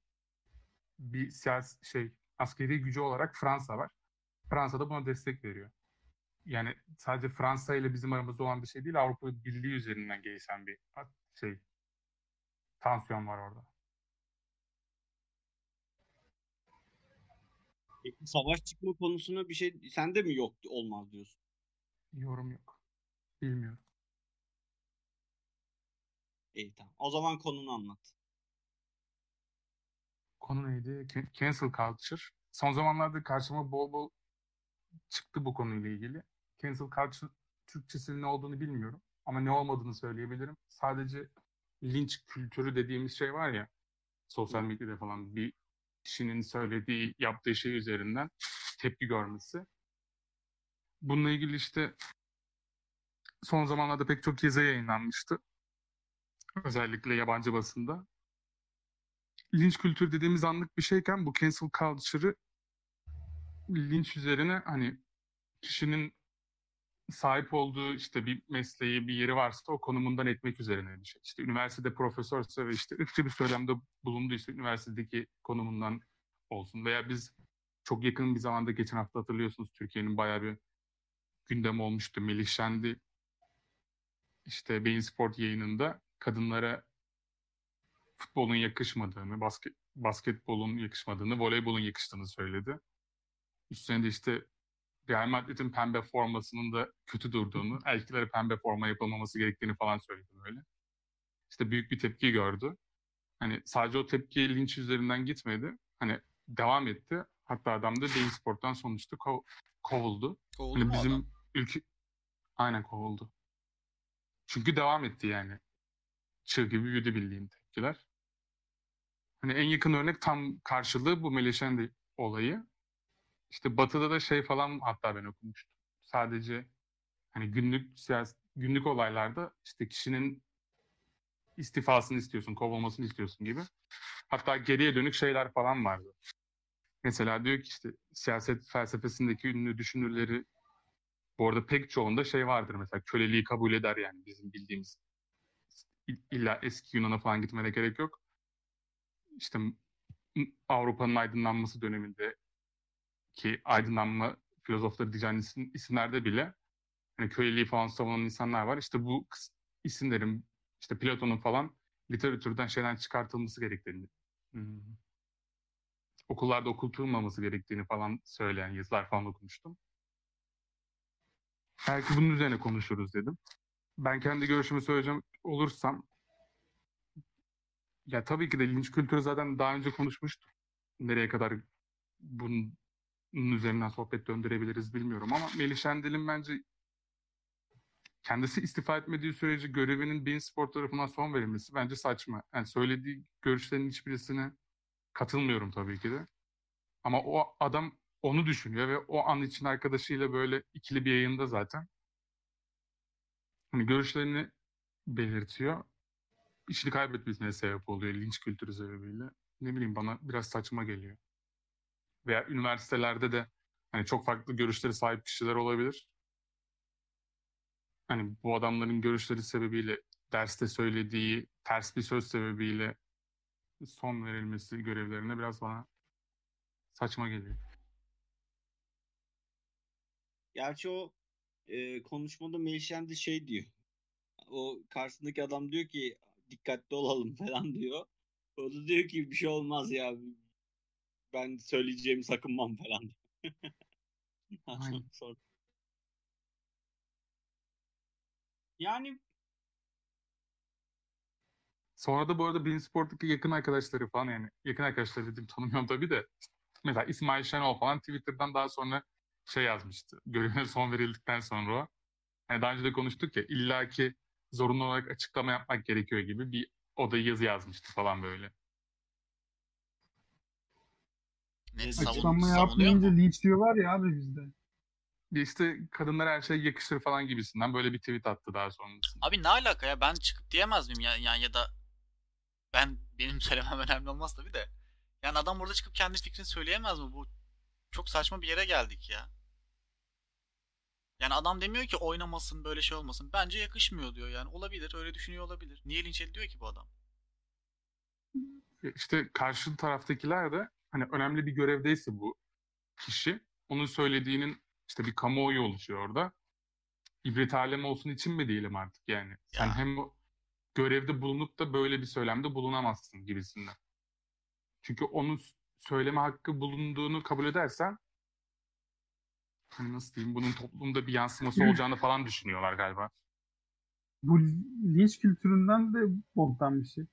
bir siyasi şey askeri gücü olarak Fransa var. Fransa da buna destek veriyor. Yani sadece Fransa ile bizim aramızda olan bir şey değil, Avrupa Birliği üzerinden gelişen bir şey tansiyon var orada. Peki savaş çıkma konusuna bir şey sende mi yok olmaz diyorsun? Yorum yok. Bilmiyorum. İyi tamam. O zaman konunu anlat. Konu neydi? Can- Cancel culture. Son zamanlarda karşıma bol bol çıktı bu konuyla ilgili. Cancel culture Türkçesinin ne olduğunu bilmiyorum. Ama ne olmadığını söyleyebilirim. Sadece linç kültürü dediğimiz şey var ya sosyal medyada falan bir kişinin söylediği, yaptığı şey üzerinden tepki görmesi. Bununla ilgili işte son zamanlarda pek çok yazı yayınlanmıştı. Özellikle yabancı basında. Linç kültürü dediğimiz anlık bir şeyken bu cancel culture'ı linç üzerine hani kişinin sahip olduğu işte bir mesleği, bir yeri varsa o konumundan etmek üzerine bir şey. İşte üniversitede profesörse ve işte ırkçı bir söylemde bulunduysa üniversitedeki konumundan olsun. Veya biz çok yakın bir zamanda geçen hafta hatırlıyorsunuz Türkiye'nin bayağı bir gündem olmuştu. Melih Şendi işte Beyin Sport yayınında kadınlara futbolun yakışmadığını, basket, basketbolun yakışmadığını, voleybolun yakıştığını söyledi. Üstüne de işte Real Madrid'in pembe formasının da kötü durduğunu, *laughs* erkeklere pembe forma yapılmaması gerektiğini falan söyledi böyle. İşte büyük bir tepki gördü. Hani sadece o tepki linç üzerinden gitmedi. Hani devam etti. Hatta adam da Bein Sport'tan sonuçta kov- kovuldu. Kovuldu Hani mu bizim adam? ülke aynen kovuldu. Çünkü devam etti yani. Çığ gibi büyüdü bildiğin tepkiler. Hani en yakın örnek tam karşılığı bu Meleşendi olayı. İşte Batı'da da şey falan hatta ben okumuştum. Sadece hani günlük siyasi, günlük olaylarda işte kişinin istifasını istiyorsun, kovulmasını istiyorsun gibi. Hatta geriye dönük şeyler falan vardı. Mesela diyor ki işte siyaset felsefesindeki ünlü düşünürleri bu arada pek çoğunda şey vardır mesela köleliği kabul eder yani bizim bildiğimiz illa eski Yunan'a falan gitmene gerek yok. İşte Avrupa'nın aydınlanması döneminde ki aydınlanma filozofları diyeceğin isim, isimlerde bile hani köleliği falan savunan insanlar var. İşte bu isimlerin işte Platon'un falan literatürden şeyden çıkartılması gerektiğini hmm. okullarda okutulmaması gerektiğini falan söyleyen yazılar falan okumuştum. Belki bunun üzerine konuşuruz dedim. Ben kendi görüşümü söyleyeceğim olursam ya tabii ki de linç kültürü zaten daha önce konuşmuştuk. Nereye kadar bunun üzerinden sohbet döndürebiliriz bilmiyorum ama Melih Şendel'in bence kendisi istifa etmediği sürece görevinin Bein Sport tarafından son verilmesi bence saçma. Yani söylediği görüşlerin hiçbirisine katılmıyorum tabii ki de. Ama o adam onu düşünüyor ve o an için arkadaşıyla böyle ikili bir yayında zaten hani görüşlerini belirtiyor. İşini kaybetmesine sebep oluyor linç kültürü sebebiyle. Ne bileyim bana biraz saçma geliyor. Veya üniversitelerde de hani çok farklı görüşleri sahip kişiler olabilir. Hani bu adamların görüşleri sebebiyle derste söylediği ters bir söz sebebiyle son verilmesi görevlerine biraz bana saçma geliyor. Gerçi o e, konuşmada Melişen de şey diyor. O karşısındaki adam diyor ki dikkatli olalım *laughs* falan diyor. O da diyor ki bir şey olmaz ya. Ben söyleyeceğimi sakınmam *laughs* falan diyor. *laughs* Aynen. Sonra- Yani Sonra da bu arada Bein Sport'taki yakın arkadaşları falan yani yakın arkadaşlar dedim tanımıyorum tabii de mesela İsmail Şenol falan Twitter'dan daha sonra şey yazmıştı. Görevine son verildikten sonra o. Hani daha önce de konuştuk ya illaki zorunlu olarak açıklama yapmak gerekiyor gibi bir o da yazı yazmıştı falan böyle. Ne Açıklama savun, Açıklama yapmayınca linç diyorlar ya abi bizde. İşte kadınlara her şey yakışır falan gibisinden böyle bir tweet attı daha sonrasında. Abi ne alaka ya? Ben çıkıp diyemez miyim ya, yani ya da ben benim söylemem önemli olmaz tabii de. Yani adam burada çıkıp kendi fikrini söyleyemez mi? Bu çok saçma bir yere geldik ya. Yani adam demiyor ki oynamasın böyle şey olmasın. Bence yakışmıyor diyor yani. Olabilir öyle düşünüyor olabilir. Niye linç ediliyor ki bu adam? İşte karşı taraftakiler de hani önemli bir görevdeyse bu kişi onun söylediğinin işte bir kamuoyu oluşuyor orada. İbret alem olsun için mi diyelim artık yani. Sen Ya. hem görevde bulunup da böyle bir söylemde bulunamazsın gibisinden. Çünkü onun söyleme hakkı bulunduğunu kabul edersen nasıl diyeyim bunun toplumda bir yansıması olacağını falan düşünüyorlar galiba. Bu linç kültüründen de boktan bir şey.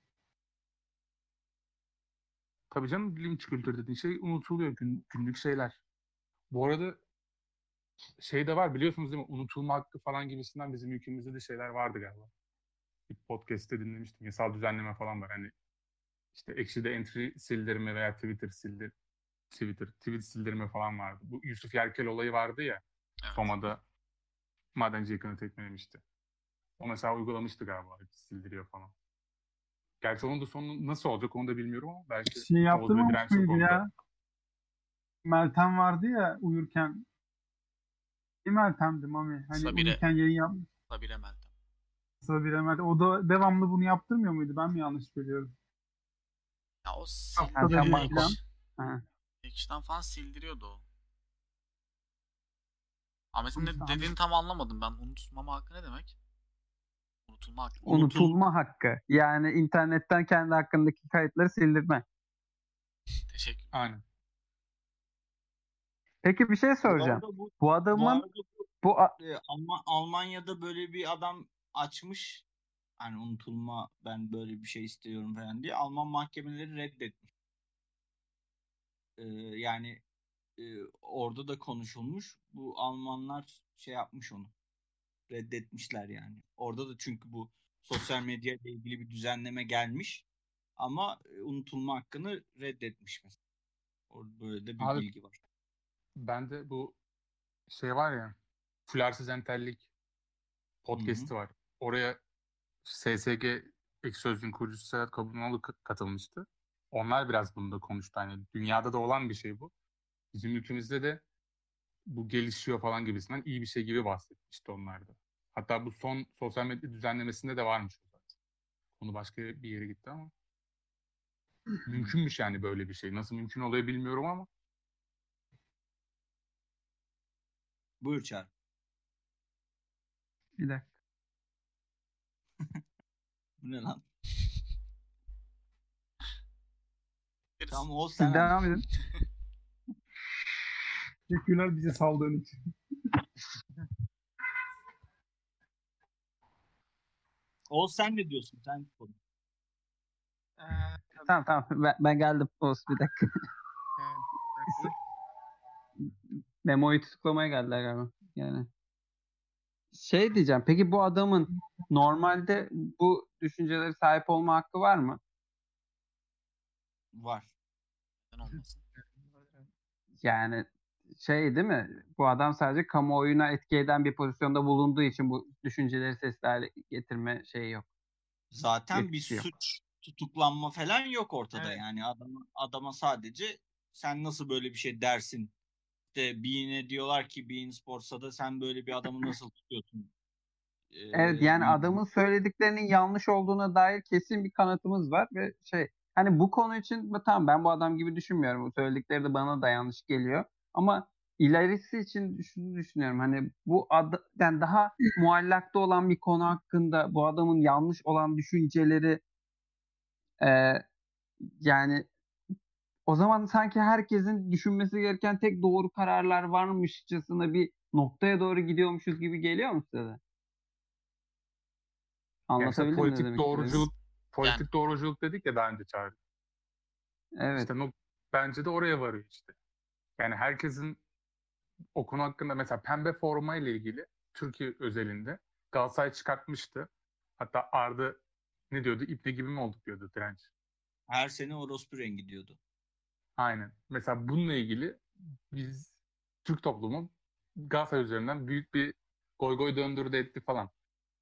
Tabii canım linç kültürü dediğin şey unutuluyor gün, günlük şeyler. Bu arada şey de var biliyorsunuz değil mi? Unutulma hakkı falan gibisinden bizim ülkemizde de şeyler vardı galiba. Bir podcast'te dinlemiştim. Yasal düzenleme falan var. Hani işte Ekşi'de entry sildirme veya Twitter sildir Twitter, tweet sildirme falan vardı. Bu Yusuf Yerkel olayı vardı ya. Evet. Soma'da madenci yakını tekmelemişti. O mesela uygulamıştı galiba. Sildiriyor falan. Gerçi onun da sonu nasıl olacak onu da bilmiyorum ama belki Şey yaptırmamış mıydı ya? Meltem vardı ya uyurken. Bir Meltem'di Mami. Hani Sabire. uyurken yayın yapmış. Sabire Meltem. Sabire Meltem. O da devamlı bunu yaptırmıyor muydu? Ben mi yanlış biliyorum? Ya o Haftada sildiriyor. Ek- falan. Sildiriyordu o. Ahmet'in de Tamam. dediğini tam anlamadım ben. Unutmama hakkı ne demek? Unutulma hakkı. Unutulma hakkı. Yani internetten kendi hakkındaki kayıtları sildirme. Teşekkür. Aynen. Peki bir şey bu soracağım. bu, Bu bu adamın bu, bu a- e, Alman, Almanya'da böyle bir adam açmış. Hani unutulma ben böyle bir şey istiyorum falan diye. Alman mahkemeleri reddetmiş. Ee, yani e, orada da konuşulmuş. Bu Almanlar şey yapmış onu. Reddetmişler yani. Orada da çünkü bu sosyal medya ile ilgili bir düzenleme gelmiş. Ama e, unutulma hakkını reddetmiş mesela. Orada böyle de bir Abi- bilgi var. Ben de bu şey var ya Fularsız Entellik podcast'i var. Oraya SSG Ek Sözlüğün kurucusu Serhat Kabunoğlu katılmıştı. Onlar biraz bunu da konuştu. Hani dünyada da olan bir şey bu. Bizim ülkemizde de bu gelişiyor falan gibisinden iyi bir şey gibi bahsetmişti onlar da. Hatta bu son sosyal medya düzenlemesinde de varmış o zaten. Konu başka bir yere gitti ama. Mümkünmüş yani böyle bir şey. Nasıl mümkün oluyor bilmiyorum ama. Buyur Çağrı. bir dakika. *laughs* Bu ne lan? Deriz. Tamam o Siz sen. devam edin. Teşekkürler bize saldığın için. O sen ne diyorsun? Sen konuş. Ee, Tamam tamam ben, ben geldim. Oğuz bir dakika. evet, Memo'yu tutuklamaya geldiler galiba. Yani. Şey diyeceğim. Peki bu adamın normalde bu düşüncelere sahip olma hakkı var mı? Var. Neden olmasın? *laughs* Yani şey değil mi? Bu adam sadece kamuoyuna etki eden bir pozisyonda bulunduğu için bu düşünceleri sesli hale getirme şeyi yok. Zaten bir Etkisi yok. suç tutuklanma falan yok ortada Evet. yani adama, adama sadece sen nasıl böyle bir şey dersin işte Bean'e diyorlar ki Bean Sports'a da sen böyle bir adamı nasıl *laughs* tutuyorsun Ee, Evet yani adamın söylediklerinin yanlış olduğuna dair kesin bir kanıtımız var ve şey hani bu konu için tamam ben bu adam gibi düşünmüyorum. Bu söyledikleri de bana da yanlış geliyor. Ama ilerisi için şunu düşünüyorum. Hani bu ad, yani daha muallakta olan bir konu hakkında bu adamın yanlış olan düşünceleri e, yani o zaman sanki herkesin düşünmesi gereken tek doğru kararlar varmışçasına bir noktaya doğru gidiyormuşuz gibi geliyor mu size de? Anlatabildim mi politik demek doğruculuk politik Yani- doğruculuk dedik ya daha önce çağırdı. Evet. İşte no- bence de oraya varıyor işte. Yani herkesin o konu hakkında mesela pembe forma ile ilgili Türkiye özelinde Galatasaray çıkartmıştı. Hatta Arda ne diyordu? İpne gibi mi olduk diyordu direnç. her sene orospu rengi diyordu. Aynen. Mesela bununla ilgili biz Türk toplumu Galatasaray üzerinden büyük bir goy goy döndürdü etti falan.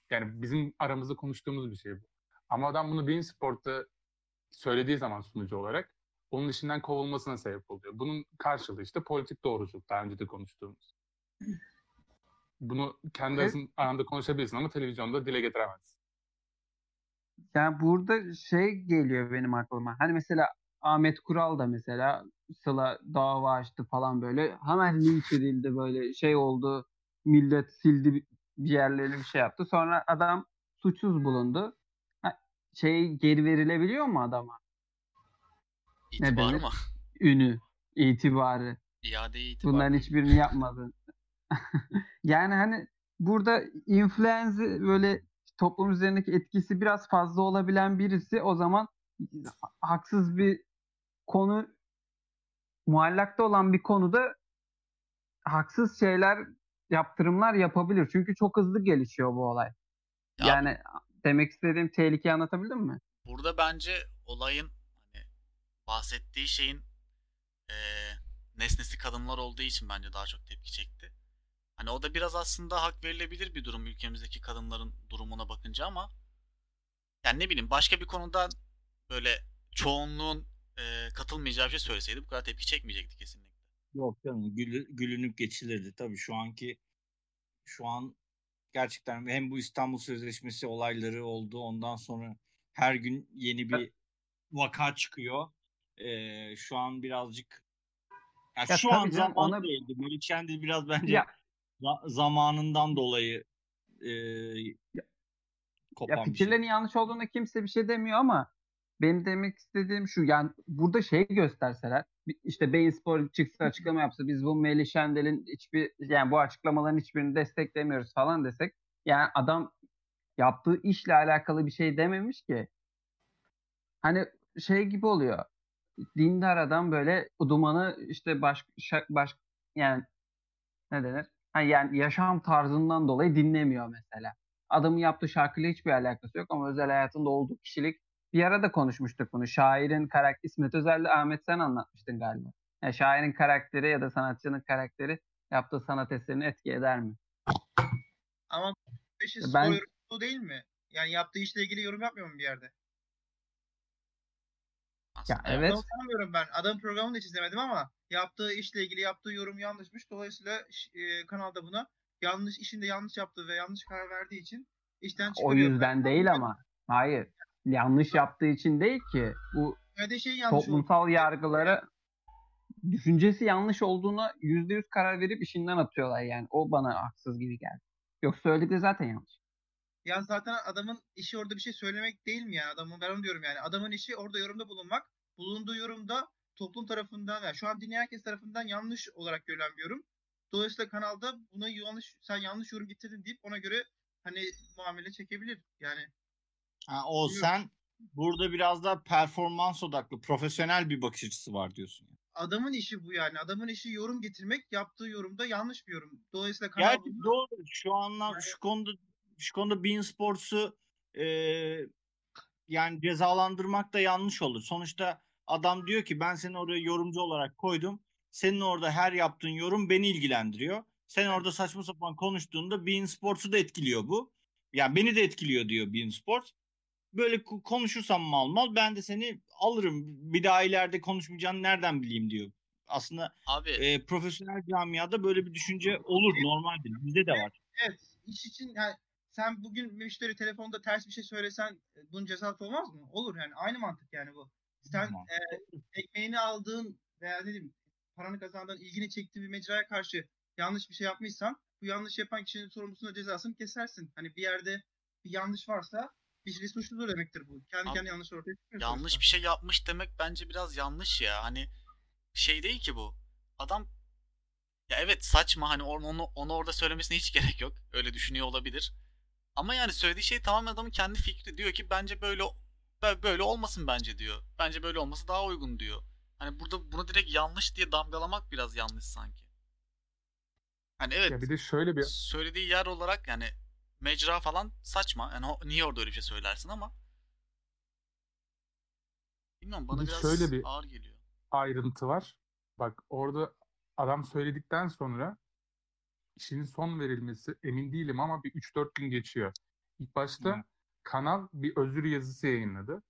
Yani bizim aramızda konuştuğumuz bir şey bu. Ama adam bunu Bein Sport'ta söylediği zaman sunucu olarak onun işinden kovulmasına sebep oluyor. Bunun karşılığı işte politik doğruculuk daha önce de konuştuğumuz. Bunu kendi Evet. aranda konuşabilirsin ama televizyonda dile getiremezsin. Yani burada şey geliyor benim aklıma. Hani mesela Ahmet Kural da mesela Sıla dava açtı falan böyle. Hemen linç edildi böyle şey oldu. Millet sildi bir bir yerleri bir şey yaptı. Sonra adam suçsuz bulundu. Şey geri verilebiliyor mu adama? İtibar mı? Ünü, itibarı. İade itibar. Bunların hiçbirini yapmadı. *laughs* yani hani burada influenza böyle toplum üzerindeki etkisi biraz fazla olabilen birisi o zaman haksız bir konu muallakta olan bir konuda haksız şeyler yaptırımlar yapabilir. Çünkü çok hızlı gelişiyor bu olay. Ya Yani demek istediğim tehlikeyi anlatabildim mi? Burada bence olayın hani bahsettiği şeyin eee, nesnesi kadınlar olduğu için bence daha çok tepki çekti. Hani o da biraz aslında hak verilebilir bir durum ülkemizdeki kadınların durumuna bakınca ama yani ne bileyim başka bir konuda böyle çoğunluğun eee, katılmayacağı bir şey söyleseydi bu kadar tepki çekmeyecekti kesinlikle. Yok canım gülü- gülünüp geçilirdi. Tabii şu anki şu an gerçekten hem bu İstanbul Sözleşmesi olayları oldu. Ondan sonra her gün yeni bir vaka çıkıyor. Ee, şu an birazcık ya Ya şu an zaman ona- değildi. Melih Şendil biraz *laughs* bence Ya za- zamanından dolayı e, Ya bir şey. fikirlerin yanlış olduğuna kimse bir şey demiyor ama benim demek istediğim şu yani burada şey gösterseler işte Bein Spor çıksa açıklama yapsa biz bu Melih Şendel'in hiçbir yani bu açıklamaların hiçbirini desteklemiyoruz falan desek yani adam yaptığı işle alakalı bir şey dememiş ki. Hani şey gibi oluyor. Dindar adam böyle dumanı işte baş, şa- baş yani ne denir? Ha, yani yaşam tarzından dolayı dinlemiyor mesela. Adamın yaptığı şarkıyla hiçbir alakası yok ama özel hayatında olduğu kişilik bir ara da konuşmuştuk bunu. Şairin karakteri İsmet Özel'le Ahmet sen anlatmıştın galiba. Yani şairin karakteri ya da sanatçının karakteri yaptığı sanat eserini etki eder mi? Ama bu işin Ben- yorumculuğu değil mi? Yani yaptığı işle ilgili yorum yapmıyor mu bir yerde? Ya Aslında evet. Adamı tanımıyorum ben. Adam programını da hiç izlemedim ama yaptığı işle ilgili yaptığı yorum yanlışmış. Dolayısıyla e, kanalda buna yanlış işinde yanlış yaptığı ve yanlış karar verdiği için işten O çıkarıyor. yüzden değil ama. Hayır. Yanlış yaptığı için değil ki. Bu yanlış olduğu. toplumsal yargılara düşüncesi yanlış olduğuna yüzde yüz karar verip işinden atıyorlar yani. O bana haksız gibi geldi. Yoksa söyledikleri zaten yanlış. Ya zaten adamın işi orada bir şey söylemek değil mi yani? Adamın ben onu diyorum yani. Adamın işi orada yorumda bulunmak. Bulunduğu yorumda toplum tarafından yani şu an dinleyen herkes tarafından yanlış olarak görülen bir yorum. Dolayısıyla kanalda buna yanlış sen yanlış yorum getirdin deyip ona göre hani muamele çekebilir. Yani Ha, o Yok. sen burada biraz daha performans odaklı, profesyonel bir bakış açısı var diyorsun. yani. adamın işi bu yani. Adamın işi yorum getirmek. Yaptığı yorumda yanlış bir yorum. Dolayısıyla kanal Gerçi bunu- doğru. Şu anlar şu konuda şu konuda Bein Sports'u e, yani cezalandırmak da yanlış olur. Sonuçta adam diyor ki ben seni oraya yorumcu olarak koydum. Senin orada her yaptığın yorum beni ilgilendiriyor. Sen orada saçma sapan konuştuğunda Bein Sports'u da etkiliyor bu. Yani beni de etkiliyor diyor Bein Sports. Böyle konuşursam mal mal ben de seni alırım. Bir daha ileride konuşmayacağını nereden bileyim diyor. Aslında Abi e, profesyonel camiada böyle bir düşünce olur normaldir. Bizde de var. Evet, iş için yani sen bugün müşteri telefonda ters bir şey söylesen e, bunun cezası olmaz mı? Olur yani aynı mantık yani bu. Sen Tamam. e, ekmeğini aldığın veya diyeyim paranı kazandığın, ilgini çektiği bir mecraya karşı yanlış bir şey yapmışsan bu yanlış yapan kişinin sorumlusuna cezasını kesersin. Hani bir yerde bir yanlış varsa bir suçludur demektir bu. Kendi Abi, kendine yanlış ortaya çıkıyor. yanlış sonuçta. bir şey yapmış demek bence biraz yanlış ya. Hani şey değil ki bu. Adam ya evet saçma hani onu, onu, onu orada söylemesine hiç *laughs* gerek yok. Öyle düşünüyor olabilir. Ama yani söylediği şey tamamen adamın kendi fikri. Diyor ki bence böyle bö- böyle olmasın bence diyor. Bence böyle olması daha uygun diyor. Hani burada bunu direkt yanlış diye damgalamak biraz yanlış sanki. Hani evet Ya bir de şöyle bir söylediği yer olarak yani mecra falan saçma. Yani o- niye orada öyle bir şey söylersin ama bilmiyorum bana Bir biraz şöyle bir- ağır geliyor. ayrıntı var. Bak orada adam söyledikten sonra işinin son verilmesi emin değilim ama bir 3-4 gün geçiyor. İlk başta Hı. kanal bir özür yazısı yayınladı.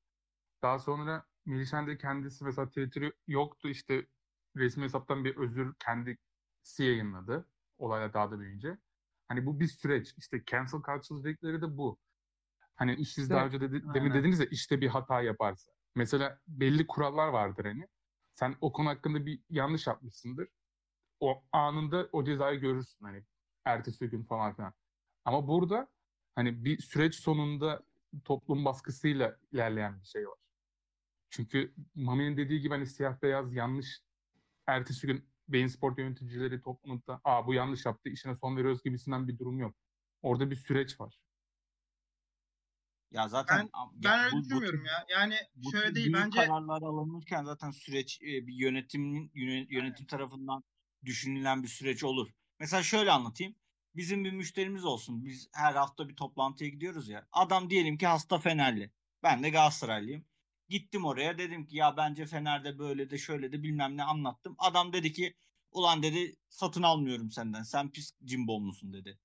Daha sonra Melişen de kendisi mesela Twitter'ı yoktu işte resmi hesaptan bir özür kendisi yayınladı. Olaylar daha da büyüyünce. Hani bu bir süreç. İşte cancel culture dedikleri de bu. Hani siz İşte, daha önce dedi, demin aynen. dediniz ya işte bir hata yaparsa. Mesela belli kurallar vardır hani. Sen o konu hakkında bir yanlış yapmışsındır. O anında o cezayı görürsün hani ertesi gün falan filan. Ama burada hani bir süreç sonunda toplum baskısıyla ilerleyen bir şey var. Çünkü Mami'nin dediği gibi hani siyah beyaz yanlış ertesi gün beyin spor yöneticileri toplumda aa bu yanlış yaptı işine son veriyoruz gibisinden bir durum yok. Orada bir süreç var. Ya zaten Ben- Ben ya öyle bu- bu düşünmüyorum tür- ya. Yani bu şöyle değil bence kararlar alınırken zaten süreç e, bir yönetimin yöne- yönetim tarafından düşünülen bir süreç olur. Mesela şöyle anlatayım. Bizim bir müşterimiz olsun. Biz her hafta bir toplantıya gidiyoruz ya. Adam diyelim ki hasta Fenerli. Ben de Galatasaraylıyım. Gittim oraya dedim ki ya bence Fener'de böyle de şöyle de bilmem ne anlattım. Adam dedi ki ulan dedi satın almıyorum senden. Sen pis cimbomlusun dedi.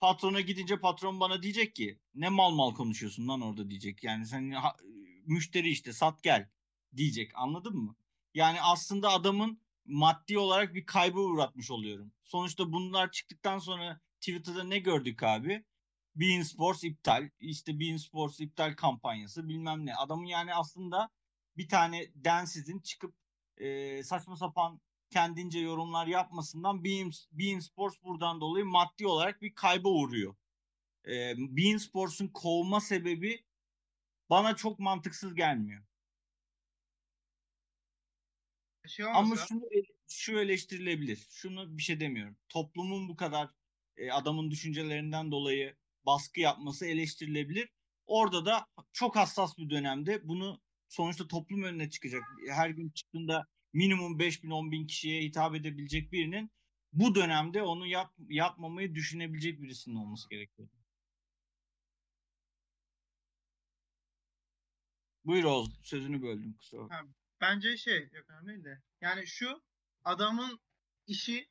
Patrona gidince patron bana diyecek ki ne mal mal konuşuyorsun lan orada diyecek. Yani sen ha- müşteri işte sat gel diyecek anladın mı? Yani aslında adamın maddi olarak bir kaybı uğratmış oluyorum. Sonuçta bunlar çıktıktan sonra Twitter'da ne gördük abi? Bein Sports iptal. işte Bein Sports iptal kampanyası bilmem ne. Adamın yani aslında bir tane densizin çıkıp e, saçma sapan kendince yorumlar yapmasından Bein, Bein Sports buradan dolayı maddi olarak bir kayba uğruyor. E, Bein Sports'un kovma sebebi bana çok mantıksız gelmiyor. şey Ama şunu şu eleştirilebilir. Şunu bir şey demiyorum. Toplumun bu kadar e, adamın düşüncelerinden dolayı baskı yapması eleştirilebilir. Orada da çok hassas bir dönemde bunu sonuçta toplum önüne çıkacak. Her gün çıktığında minimum 5 bin 10 bin kişiye hitap edebilecek birinin bu dönemde onu yap, yapmamayı düşünebilecek birisinin olması gerekiyor. Buyur Oğuz. Sözünü böldüm kusura bakma. bence şey yok önemli de. Yani şu adamın işi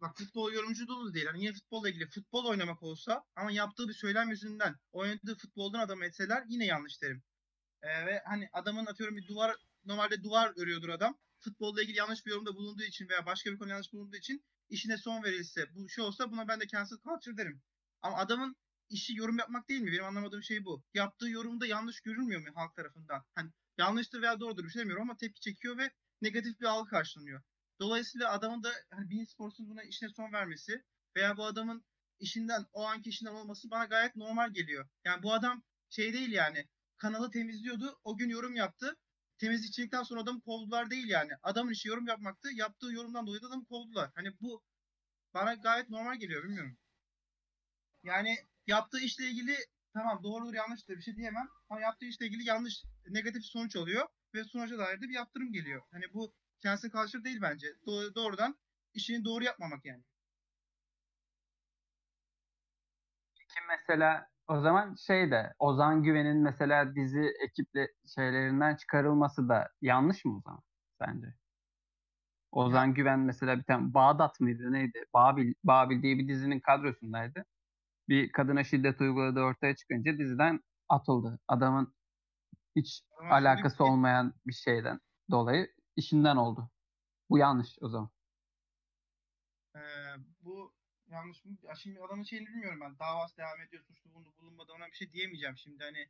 bak futbol yorumculuğu değil. Hani yine futbolla ilgili futbol oynamak olsa ama yaptığı bir söylem yüzünden oynadığı futboldan adam etseler yine yanlış derim. Ee, ve hani adamın atıyorum bir duvar normalde duvar örüyordur adam. Futbolla ilgili yanlış bir yorumda bulunduğu için veya başka bir konu yanlış bulunduğu için işine son verilse bu şey olsa buna ben de cancel culture derim. Ama adamın işi yorum yapmak değil mi? Benim anlamadığım şey bu. Yaptığı yorumda yanlış görülmüyor mu halk tarafından? Hani yanlıştır veya doğrudur bir şey demiyorum ama tepki çekiyor ve negatif bir algı karşılanıyor. Dolayısıyla adamın da hani Bein Sports'un buna işine son vermesi veya bu adamın işinden o anki işinden olması bana gayet normal geliyor. Yani bu adam şey değil yani kanalı temizliyordu o gün yorum yaptı. Temizlikçilikten sonra adamı kovdular değil yani. Adamın işi yorum yapmaktı. Yaptığı yorumdan dolayı da adamı kovdular. Hani bu bana gayet normal geliyor bilmiyorum. Yani yaptığı işle ilgili tamam doğrudur yanlıştır bir şey diyemem. Ama yaptığı işle ilgili yanlış negatif sonuç oluyor ve sonuca dair de bir yaptırım geliyor. Hani bu cancel culture değil bence. Do- doğrudan işini doğru yapmamak yani. Ki mesela o zaman şey de Ozan Güven'in mesela dizi ekiple şeylerinden çıkarılması da yanlış mı o zaman sence? Ozan Güven mesela bir tane Bağdat mıydı neydi? Babil, Babil diye bir dizinin kadrosundaydı. Bir kadına şiddet uyguladığı ortaya çıkınca diziden atıldı. Adamın hiç Ama alakası olmayan bir şeyden dolayı işinden oldu. Bu yanlış o zaman. Ee, bu yanlış mı? Ya şimdi adamın şeyini bilmiyorum ben. Davası devam ediyor. Suçlu bulundu bulunmadı ona bir şey diyemeyeceğim şimdi hani.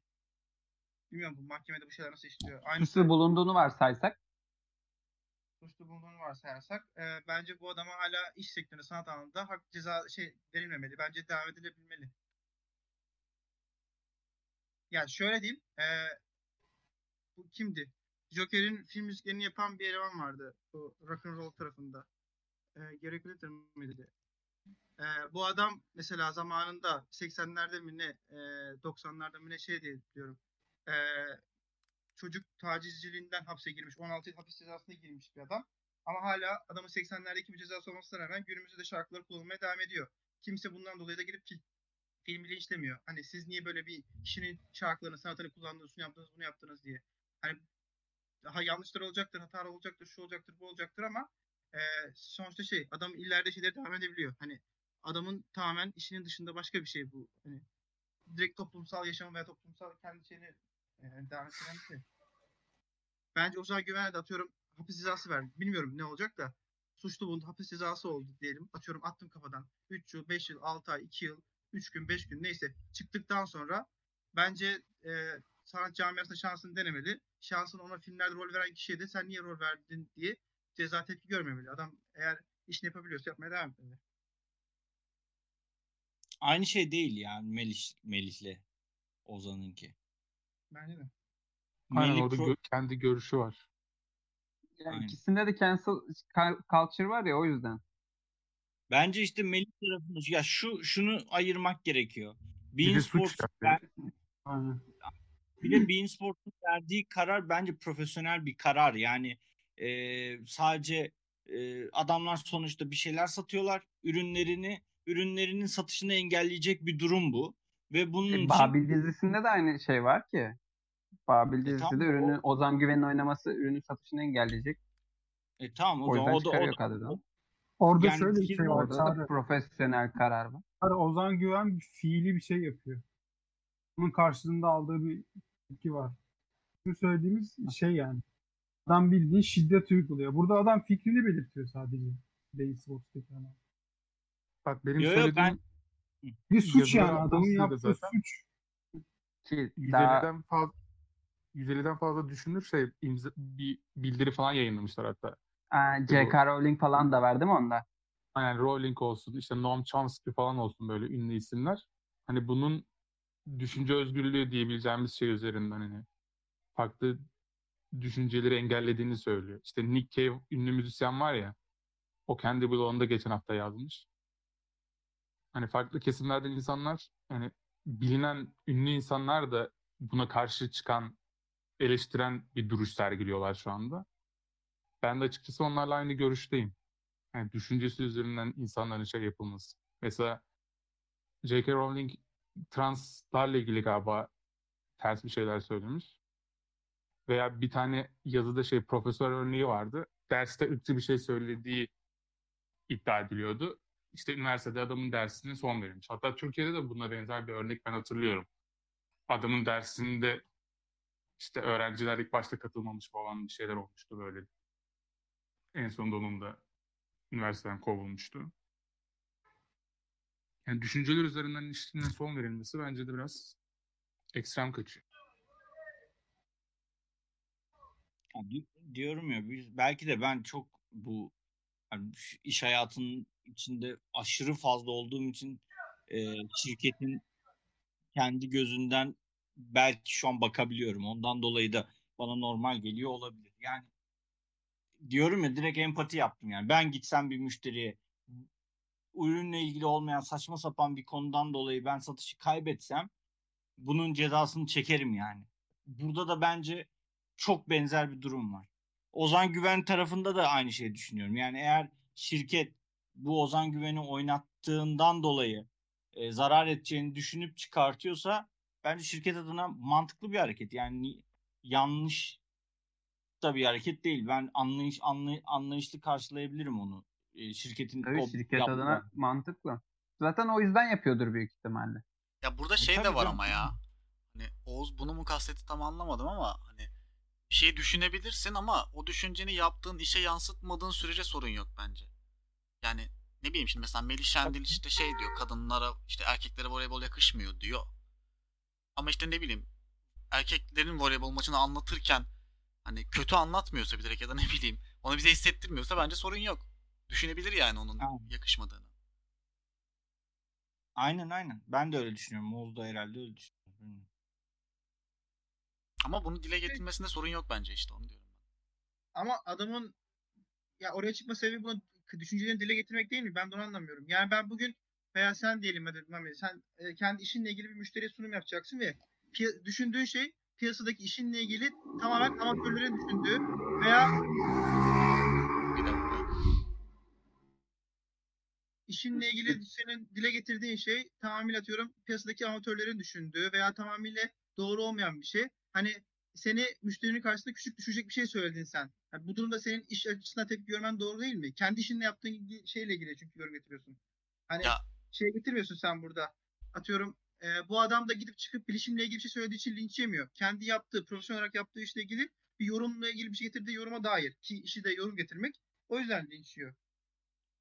Bilmiyorum bu mahkemede bu şeyler nasıl işliyor. Aynı Suçlu bulunduğunu varsaysak suçlu bulunduğunu varsayarsak e, bence bu adama hala iş sektöründe sanat alanında hak ceza şey verilmemeli. Bence devam edilebilmeli. Yani şöyle diyeyim. E, bu kimdi? Joker'in film müziklerini yapan bir eleman vardı. Bu rock'n'roll tarafında. E, Gary Glitter mıydı? E, bu adam mesela zamanında 80'lerde mi ne e, 90'larda mı ne şey diye diyorum. E, çocuk tacizciliğinden hapse girmiş. 16 yıl hapis cezasına girmiş bir adam. Ama hala adamın 80'lerdeki bir cezası olmasına rağmen günümüzde de şarkıları kullanmaya devam ediyor. Kimse bundan dolayı da gidip fil, filmi linçlemiyor. Hani siz niye böyle bir kişinin şarkılarını, sanatını kullandınız, şunu yaptınız, bunu yaptınız diye. Hani daha yanlışlar olacaktır, hatalar olacaktır, şu olacaktır, bu olacaktır ama e, sonuçta şey, adam ileride şeyleri devam edebiliyor. Hani adamın tamamen işinin dışında başka bir şey bu. Hani direkt toplumsal yaşamı veya toplumsal kendi şeyini e, devam ettiren şey. Bence Ozan Güven'e de atıyorum hapis cezası verdi. Bilmiyorum ne olacak da suçlu bulundu hapis cezası oldu diyelim. Atıyorum attım kafadan. 3 yıl, 5 yıl, 6 ay, 2 yıl, 3 gün, 5 gün neyse çıktıktan sonra bence e, sanat camiasında şansını denemeli. Şansını ona filmlerde rol veren kişiye de sen niye rol verdin diye ceza tepki görmemeli. Adam eğer işini yapabiliyorsa yapmaya devam etmeli. Aynı şey değil yani Melih, Melih'le Ozan'ınki. Bence de. Aynen Melih orada pro- gö- kendi görüşü var. yani Aynen. ikisinde de cancel cul- culture var ya o yüzden. Bence işte Melih tarafında ya şu şunu ayırmak gerekiyor. Bir Bein de suç Sports yaptı. Aynen. Bir de Bein Sports'un verdiği karar bence profesyonel bir karar. Yani e, sadece e, adamlar sonuçta bir şeyler satıyorlar. Ürünlerini ürünlerinin satışını engelleyecek bir durum bu. Ve bunun E, için Babil dizisinde de aynı şey var ki. Babil dizisi tamam, de o- ürünü Ozan Güven'in oynaması ürünün satışını engelleyecek. e, tamam o, O zaman o da, o da kadrodan. Orada Yani şöyle bir şey var. Orada da profesyonel karar var. Ozan Güven bir fiili bir şey yapıyor. Bunun karşılığında aldığı bir tepki var. Bizim söylediğimiz şey yani. Adam bildiğin şiddet uyguluyor. Burada adam fikrini belirtiyor sadece. Beyin Sports'taki adam. Bak benim Yo, yo, söylediğim ben- Bir suç yani. Adamın yaptığı zaten. suç. Ki daha 150'den fazla 150'den fazla düşünür şey imza, bir bildiri falan yayınlamışlar hatta. Aa, J.K. Rowling falan da var değil mi onda? Yani Rowling olsun, işte Noam Chomsky falan olsun böyle ünlü isimler. Hani bunun düşünce özgürlüğü diyebileceğimiz şey üzerinden hani farklı düşünceleri engellediğini söylüyor. İşte Nick Cave ünlü müzisyen var ya o kendi blogunda geçen hafta yazmış. Hani farklı kesimlerden insanlar hani bilinen ünlü insanlar da buna karşı çıkan eleştiren bir duruş sergiliyorlar şu anda. Ben de açıkçası onlarla aynı görüşteyim. Yani düşüncesi üzerinden insanların şey yapılması. Mesela J.K. Rowling translarla ilgili galiba ters bir şeyler söylemiş. Veya bir tane yazıda şey profesör örneği vardı. Derste ırkçı bir şey söylediği iddia ediliyordu. İşte üniversitede adamın dersine son verilmiş. Hatta Türkiye'de de buna benzer bir örnek ben hatırlıyorum. Adamın dersinde işte öğrenciler ilk başta katılmamış falan bir şeyler olmuştu böyle. En sonunda onun da üniversiteden kovulmuştu. Yani düşünceler üzerinden ilişkinin son verilmesi bence de biraz ekstrem kaçıyor. Diyorum ya biz- belki de ben çok bu şu iş hayatının içinde aşırı fazla olduğum için e, şirketin kendi gözünden belki şu an bakabiliyorum. Ondan dolayı da bana normal geliyor olabilir. Yani diyorum ya direkt empati yaptım yani. Ben gitsem bir müşteriye ürünle ilgili olmayan saçma sapan bir konudan dolayı ben satışı kaybetsem bunun cezasını çekerim yani. Burada da bence çok benzer bir durum var. Ozan Güven tarafında da aynı şeyi düşünüyorum. Yani eğer şirket bu Ozan Güven'i oynattığından dolayı e, zarar edeceğini düşünüp çıkartıyorsa bence şirket adına mantıklı bir hareket. Yani ni- yanlış da bir hareket değil. Ben anlayış anlay, anlayışlı karşılayabilirim onu. E, şirketin Tabii o şirket yaptığı- adına mantıklı. Zaten o yüzden yapıyordur büyük ihtimalle. Ya burada E, şey de var canım. ama ya. Hani Oğuz bunu mu kastetti tam anlamadım ama hani bir şey düşünebilirsin ama o düşünceni yaptığın işe yansıtmadığın sürece sorun yok bence. Yani ne bileyim şimdi mesela Melih Şendil işte şey diyor kadınlara işte erkeklere voleybol yakışmıyor diyor. Ama işte ne bileyim erkeklerin voleybol maçını anlatırken hani kötü anlatmıyorsa bilerek ya da ne bileyim onu bize hissettirmiyorsa bence sorun yok. Düşünebilir yani onun Aynen. yakışmadığını. Aynen aynen. Ben de öyle düşünüyorum. Oğuz da herhalde öyle düşünüyor. Ama bunu dile getirmesinde sorun yok bence işte onu diyorum. Ama adamın ya oraya çıkma sebebi bunu düşüncelerini dile getirmek değil mi? Ben de onu anlamıyorum. Yani ben bugün veya sen diyelim hadi Mehmet, sen e, kendi işinle ilgili bir müşteriye sunum yapacaksın ve piya- düşündüğün şey piyasadaki işinle ilgili tamamen amatörlerin düşündüğü veya işinle ilgili senin dile getirdiğin şey tamamıyla atıyorum piyasadaki amatörlerin düşündüğü veya tamamıyla doğru olmayan bir şey. Hani seni müşterinin karşısında küçük düşecek bir şey söyledin sen. Yani bu durumda senin iş açısından tepki görmen doğru değil mi? Kendi işinle yaptığın şeyle ilgili çünkü yorum getiriyorsun. Hani Ya- şey getirmiyorsun sen burada. Atıyorum e, bu adam da gidip çıkıp bilişimle ilgili bir şey söylediği için linç yemiyor. Kendi yaptığı, profesyonel olarak yaptığı işle ilgili bir yorumla ilgili bir şey getirdiği yoruma dair. Ki işi de yorum getirmek. O yüzden linç yiyor.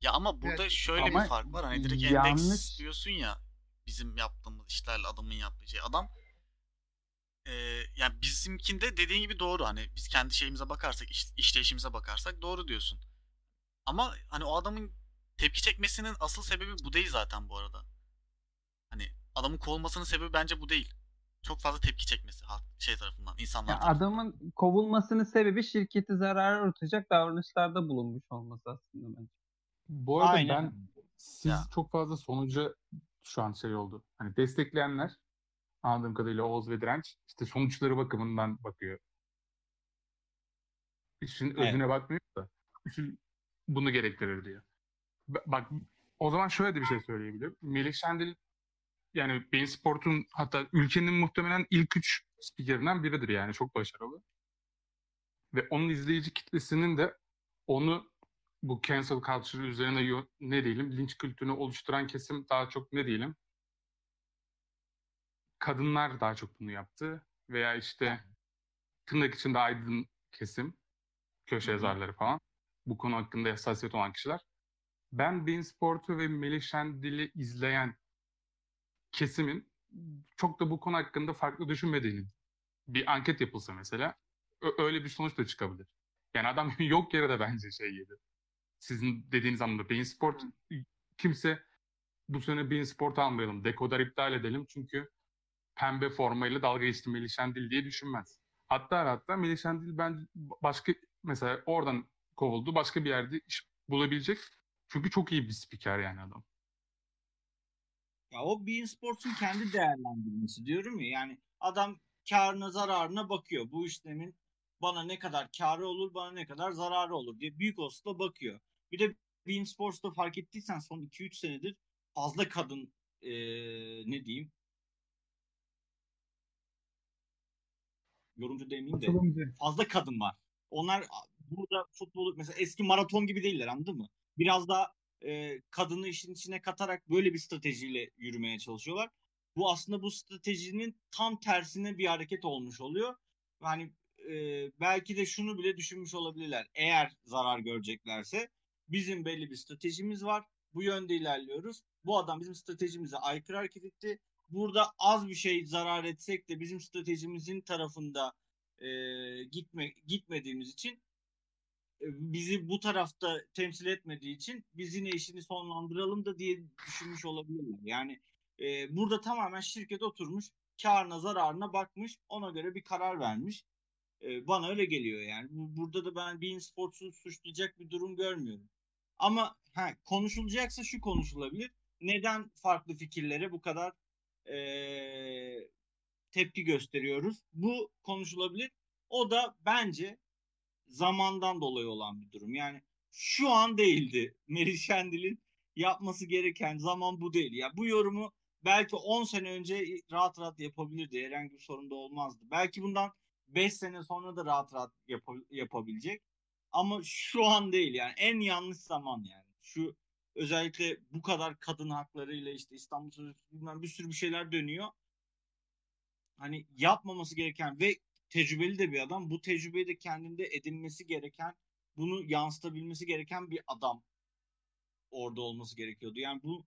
Ya ama burada Evet. şöyle Ama bir fark var. Hani direkt yanlış- endeks diyorsun ya bizim yaptığımız işlerle adamın yaptığı şey. Adam e, yani bizimkinde dediğin gibi doğru. Hani biz kendi şeyimize bakarsak, iş, işleyişimize bakarsak doğru diyorsun. Ama hani o adamın tepki çekmesinin asıl sebebi bu değil zaten bu arada. Hani adamın kovulmasının sebebi bence bu değil. Çok fazla tepki çekmesi şey tarafından, insanlar Ya tarafından. adamın kovulmasının sebebi şirketi zarara uğratacak davranışlarda bulunmuş olması aslında bence. Bu arada Aynen. ben siz Ya. çok fazla sonuca şu an şey oldu. Hani destekleyenler anladığım kadarıyla Oğuz ve Direnç işte sonuçları bakımından bakıyor. İşin Evet. özüne bakmıyor da işin bunu gerektirir diyor. Ba- Bak o zaman şöyle de bir şey söyleyebilirim. Melih Şendil yani Bein Sport'un hatta ülkenin muhtemelen ilk üç spikerinden biridir yani çok başarılı. Ve onun izleyici kitlesinin de onu bu cancel culture üzerine ne diyelim linç kültürünü oluşturan kesim daha çok ne diyelim kadınlar daha çok bunu yaptı veya işte tırnak içinde aydın kesim köşe yazarları falan bu konu hakkında hassasiyet olan kişiler ben Bein Sport'u ve Melih Şendil'i izleyen kesimin çok da bu konu hakkında farklı düşünmediğini bir anket yapılsa mesela öyle bir sonuç da çıkabilir. Yani adam *laughs* yok yere de bence şey yedi. Sizin dediğiniz anlamda Bein Sport kimse bu sene Bein Sport almayalım, dekoder iptal edelim çünkü pembe formayla dalga geçti Melih Şendil diye düşünmez. Hatta hatta Melih Şendil ben başka mesela oradan kovuldu. Başka bir yerde iş bulabilecek. Çünkü çok iyi bir spiker yani adam. Ya o Bein Sports'un kendi değerlendirmesi diyorum ya. Yani adam karına zararına bakıyor. Bu işlemin bana ne kadar karı olur, bana ne kadar zararı olur diye büyük olasılıkla bakıyor. Bir de Bein Sports'ta fark ettiysen son 2-3 senedir fazla kadın eee, ne diyeyim yorumcu demeyeyim de Katılımcı. fazla kadın var. Onlar burada futbolu mesela eski maraton gibi değiller anladın mı? Biraz daha e, kadını işin içine katarak böyle bir stratejiyle yürümeye çalışıyorlar. Bu aslında bu stratejinin tam tersine bir hareket olmuş oluyor. Yani belki de şunu bile düşünmüş olabilirler. Eğer zarar göreceklerse bizim belli bir stratejimiz var. Bu yönde ilerliyoruz. Bu adam bizim stratejimize aykırı hareket etti. Burada az bir şey zarar etsek de bizim stratejimizin tarafında e, gitme gitmediğimiz için bizi bu tarafta temsil etmediği için biz yine işini sonlandıralım da diye düşünmüş olabilirler. Yani e, burada tamamen şirket oturmuş karına zararına bakmış ona göre bir karar vermiş. Bana öyle geliyor yani. Bu, burada da ben Bein Sports'u suçlayacak bir durum görmüyorum. Ama ha, konuşulacaksa şu konuşulabilir. Neden farklı fikirlere bu kadar e, tepki gösteriyoruz? Bu konuşulabilir. O da bence zamandan dolayı olan bir durum. Yani şu an değildi. *laughs* Melih Şendil'in yapması gereken zaman bu değil. Ya bu yorumu belki 10 sene önce rahat rahat yapabilirdi. Herhangi bir sorun da olmazdı. Belki bundan 5 sene sonra da rahat rahat yapa- yapabilecek. Ama şu an değil yani en yanlış zaman yani. Şu özellikle bu kadar kadın haklarıyla işte İstanbul Sözleşmesi bilmem bir sürü bir şeyler dönüyor. Hani yapmaması gereken ve tecrübeli de bir adam. Bu tecrübeyi de kendinde edinmesi gereken, bunu yansıtabilmesi gereken bir adam orada olması gerekiyordu. Yani bu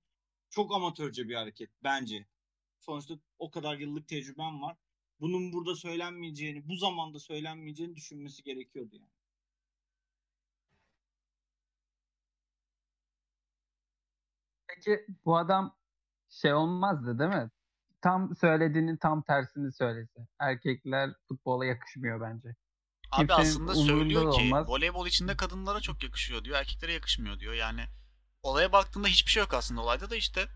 çok amatörce bir hareket bence. Sonuçta o kadar yıllık tecrübem var. Bunun burada söylenmeyeceğini, bu zamanda söylenmeyeceğini düşünmesi gerekiyordu yani. Peki bu adam şey olmazdı değil mi? Tam söylediğinin tam tersini söylese. Erkekler futbola yakışmıyor bence. Abi Kimsenin aslında söylüyor ki olmaz. voleybol içinde kadınlara çok yakışıyor diyor. Erkeklere yakışmıyor diyor. Yani olaya baktığında hiçbir şey yok aslında olayda da işte.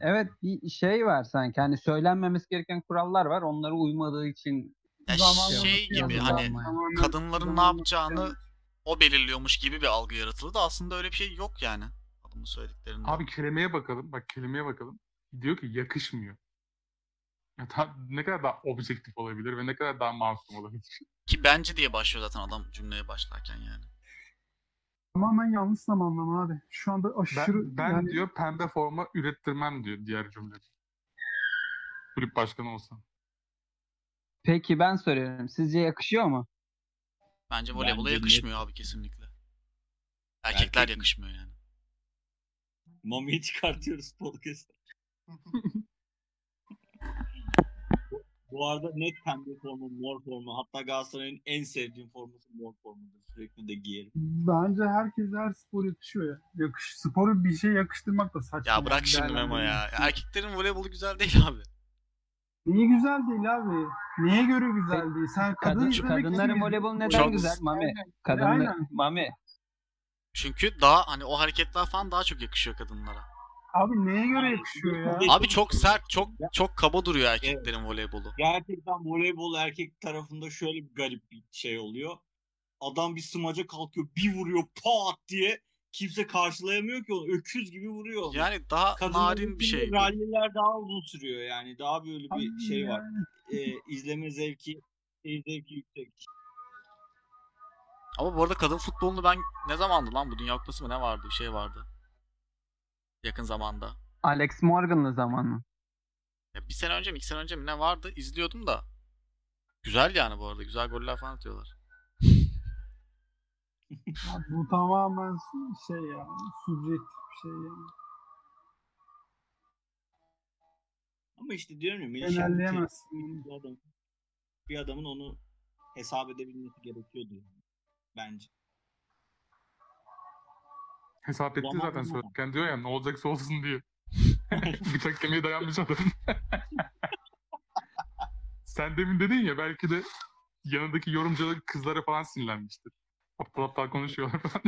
Evet bir şey var sanki. Hani söylenmemesi gereken kurallar var. Onlara uymadığı için Ya şey gibi hani kadınların ne yapacağını o belirliyormuş gibi bir algı yaratıldı da aslında öyle bir şey yok yani. Adamın söylediklerinde. Abi kelimeye bakalım. Bak kelimeye bakalım. Diyor ki yakışmıyor. Ya ta- ne kadar daha objektif olabilir ve ne kadar daha masum olabilir. Ki bence diye başlıyor zaten adam cümleye başlarken yani. Tamamen yanlış zamanlama abi. Şu anda aşırı Ben, ben yani diyor pembe forma ürettirmem diyor diğer cümle. Kulüp başkanı olsam. Peki ben soruyorum. Sizce yakışıyor mu? Bence voleybola Bence yakışmıyor abi kesinlikle. Erkekler Erkek yakışmıyor yani. Mami'yi çıkartıyoruz podcast'a. *laughs* Bu- arada net pembe forma, mor forma. Hatta Galatasaray'ın en sevdiğim forması mor formadır. Sürekli de giyerim. bence herkes her spor yakışıyor ya. Yakış, sporu bir şey yakıştırmak da saçma. Ya bırak yani, şimdi Memo ya. değerlendirmek. Erkeklerin voleybolu güzel değil abi. Niye güzel değil abi? Niye göre güzel değil? Sen kadın, Kadın, izlemek kadınların voleybolu neden Çok- güzel Mami? Kadınlar. Mami. Çünkü daha hani o hareketler falan daha çok yakışıyor kadınlara. Abi neye göre yakışıyor ya? Abi çok sert, çok çok kaba duruyor erkeklerin voleybolu. Gerçekten voleybol erkek tarafında şöyle bir garip bir şey oluyor. Adam bir smaca kalkıyor, bir vuruyor pat diye. Kimse karşılayamıyor ki onu. Öküz gibi vuruyor onu. Yani daha narin bir şey. bu. Ralliler daha uzun sürüyor yani. Daha böyle bir Abi şey var. Ee, izleme zevki, seyir zevki yüksek. Ama bu arada kadın futbolunu ben ne zamandı lan bu Dünya Kupası mı ne vardı? Bir şey vardı. Yakın zamanda. Alex Morgan'lı zamanı. Ya bir sene önce mi iki sene önce mi ne vardı? İzliyordum da. Güzel yani bu arada. Güzel goller falan atıyorlar. *laughs* Abi bu tamamen şey ya. Subjektif bir şey yani. Ama işte diyorum ya Melih Genelleyemezsin bir, adam, bir adamın onu hesap edebilmesi gerekiyordu yani. Bence. Hesap etti Zamanla zaten mı? söylerken diyor ya ne olacaksa olsun diyor. *laughs* *laughs* Bıçak kemiğe dayanmış adam. *laughs* Sen demin dedin ya belki de yanındaki yorumcular kızlara falan sinirlenmiştir. Aptal aptal konuşuyorlar falan.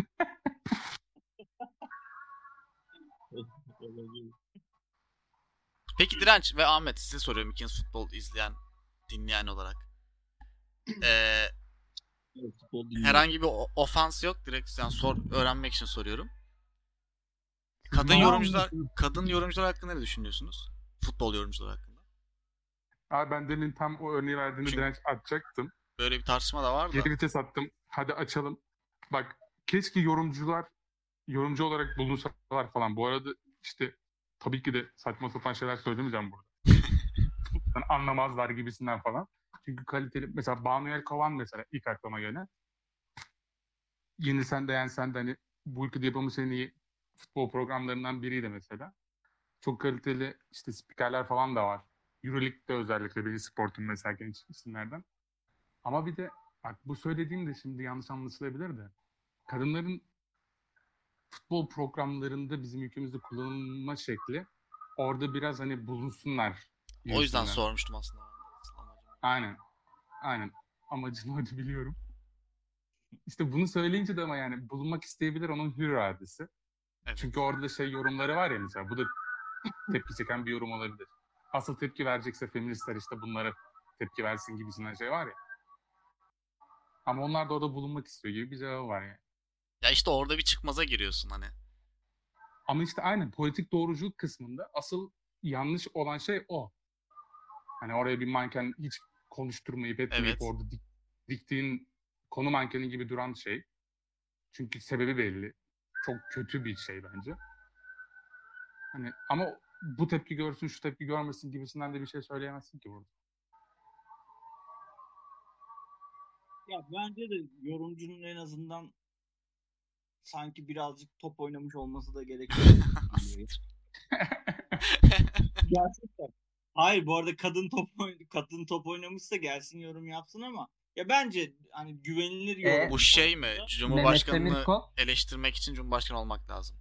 Peki Direnç ve Ahmet size soruyorum ikiniz futbol izleyen, dinleyen olarak. Ee, herhangi bir ofans yok. Direkt yani sor, öğrenmek için soruyorum. Kadın yorumcular kadın yorumcular hakkında ne düşünüyorsunuz? Futbol yorumcular hakkında. Abi ben demin tam o örneği verdiğinde Çünkü- direnç açacaktım. Böyle bir tartışma da var da. Geri vites attım. Hadi açalım. Bak keşke yorumcular yorumcu olarak bulunsalar falan. Bu arada işte tabii ki de saçma sapan şeyler söylemeyeceğim burada. *laughs* Yani anlamazlar gibisinden falan. Çünkü kaliteli mesela Banu Yelkovan mesela ilk aklıma gelen. Yenilsen de yensen de hani bu ülkede yapılmış en iyi futbol programlarından biriydi mesela. Çok kaliteli işte spikerler falan da var. Euroleague'de özellikle benim sportum mesela genç isimlerden. Ama bir de bak bu söylediğim de şimdi yanlış anlaşılabilir de. Kadınların futbol programlarında bizim ülkemizde kullanılma şekli orada biraz hani bulunsunlar. O yüzden gibisinden. sormuştum aslında. Aynen. Aynen. Amacını oydu biliyorum. İşte bunu söyleyince de ama yani bulunmak isteyebilir onun hür iradesi. Evet. Çünkü orada şey yorumları var ya mesela bu da tepki çeken bir yorum olabilir. Asıl tepki verecekse feministler işte bunlara tepki versin gibisinden şey var ya. Ama onlar da orada bulunmak istiyor gibi bir cevabı var yani. Ya işte orada bir çıkmaza giriyorsun hani. Ama işte aynen politik doğruculuk kısmında asıl yanlış olan şey o. Hani oraya bir manken hiç konuşturmayıp etmeyip Evet. orada dik, diktiğin konu mankeni gibi duran şey. Çünkü sebebi belli. Çok kötü bir şey bence. Hani ama bu tepki görsün, şu tepki görmesin gibisinden de bir şey söyleyemezsin ki burada. Ya bence de yorumcunun en azından sanki birazcık top oynamış olması da gerekiyor. *laughs* Gerçekten. Hayır bu arada kadın top oyn- kadın top oynamışsa gelsin yorum yapsın ama ya bence hani güvenilir yorum. Bu şey mi? Cumhurbaşkanını eleştirmek için Cumhurbaşkanı olmak lazım.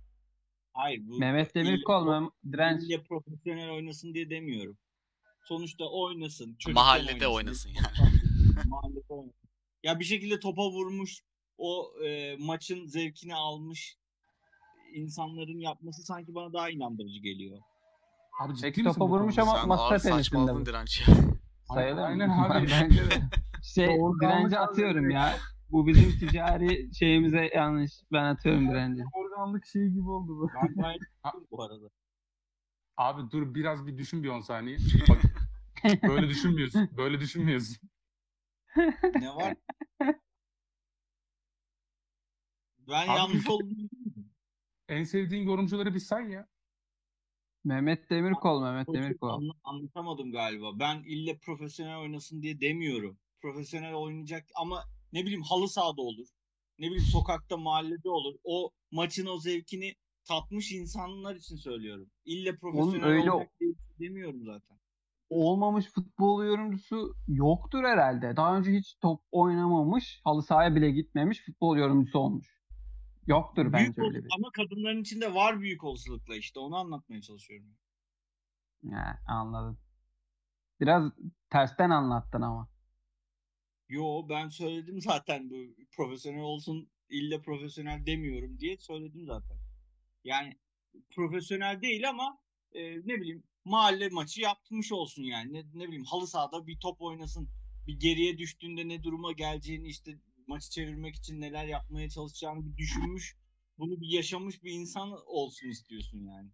Hayır bu Mehmet Demirkol, Mem- direnç. ille profesyonel oynasın diye demiyorum. Sonuçta oynasın. Mahallede oynasın yani. *laughs* Mahallede oynasın. Ya bir şekilde topa vurmuş, o e, maçın zevkini almış insanların yapması sanki bana daha inandırıcı geliyor. Abi ciddi Peki misin topa bu vurmuş ama Sen masa ağır tenisinde saçmaladın bu. direnç ya. Sayılır mı? Aynen *laughs* abi. Bence de. Şey, direnci abi. atıyorum ya. Bu bizim ticari şeyimize yanlış. Ben atıyorum *laughs* direnci. Organlık şey gibi oldu bu. Ben *laughs* bu arada. Abi dur biraz bir düşün bir 10 saniye. Bak, böyle düşünmüyorsun. Böyle düşünmüyorsun. Ne var? Ben Abi yanlış düşünüyorum. En sevdiğin yorumcuları bir say ya. Mehmet Demirkol, Mehmet Demirkol. anla- anlatamadım galiba. Ben ille profesyonel oynasın diye demiyorum. Profesyonel oynayacak ama ne bileyim halı sahada olur. Ne bileyim sokakta, mahallede olur. O maçın o zevkini tatmış insanlar için söylüyorum. İlle profesyonel öyle- olacak diye demiyorum zaten. Olmamış futbol yorumcusu yoktur herhalde. Daha önce hiç top oynamamış, halı sahaya bile gitmemiş futbol yorumcusu olmuş. Yoktur Büyük bence öyle bir. Ama kadınların içinde var büyük olasılıkla işte onu anlatmaya çalışıyorum. Ya, anladım. Biraz tersten anlattın ama. Yo ben söyledim zaten bu profesyonel olsun ille profesyonel demiyorum diye söyledim zaten. Yani profesyonel değil ama e, ne bileyim mahalle maçı yapmış olsun yani. Ne, ne bileyim halı sahada bir top oynasın. Bir geriye düştüğünde ne duruma geleceğini işte maçı çevirmek için neler yapmaya çalışacağını bir düşünmüş. Bunu bir yaşamış bir insan olsun istiyorsun yani.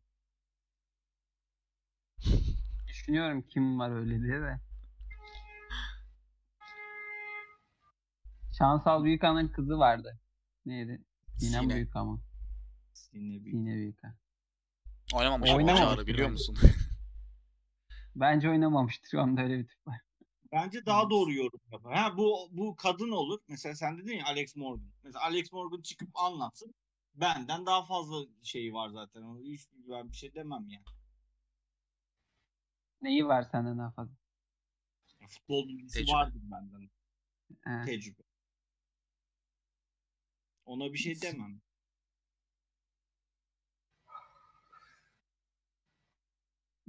Düşünüyorum kim var öyle diye de. Şansal Büyükan'ın kızı vardı. Neydi? Sinem Sine. Büyük ama. Yine bir Sine Büyükan. Oynamamış mı Oynamamış Çağrı biliyor musun? Bence oynamamıştır. Onda öyle bir tip var. Bence daha doğru yorum yapar. Ha bu bu kadın olur. Mesela sen dedin ya Alex Morgan. Mesela Alex Morgan çıkıp anlatsın. Benden daha fazla şeyi var zaten. Hiç ben bir şey demem yani. Neyi var senden daha fazla? Futbol bilgisi Tecrübe. vardır benden. He. Tecrübe. Ona bir şey demem.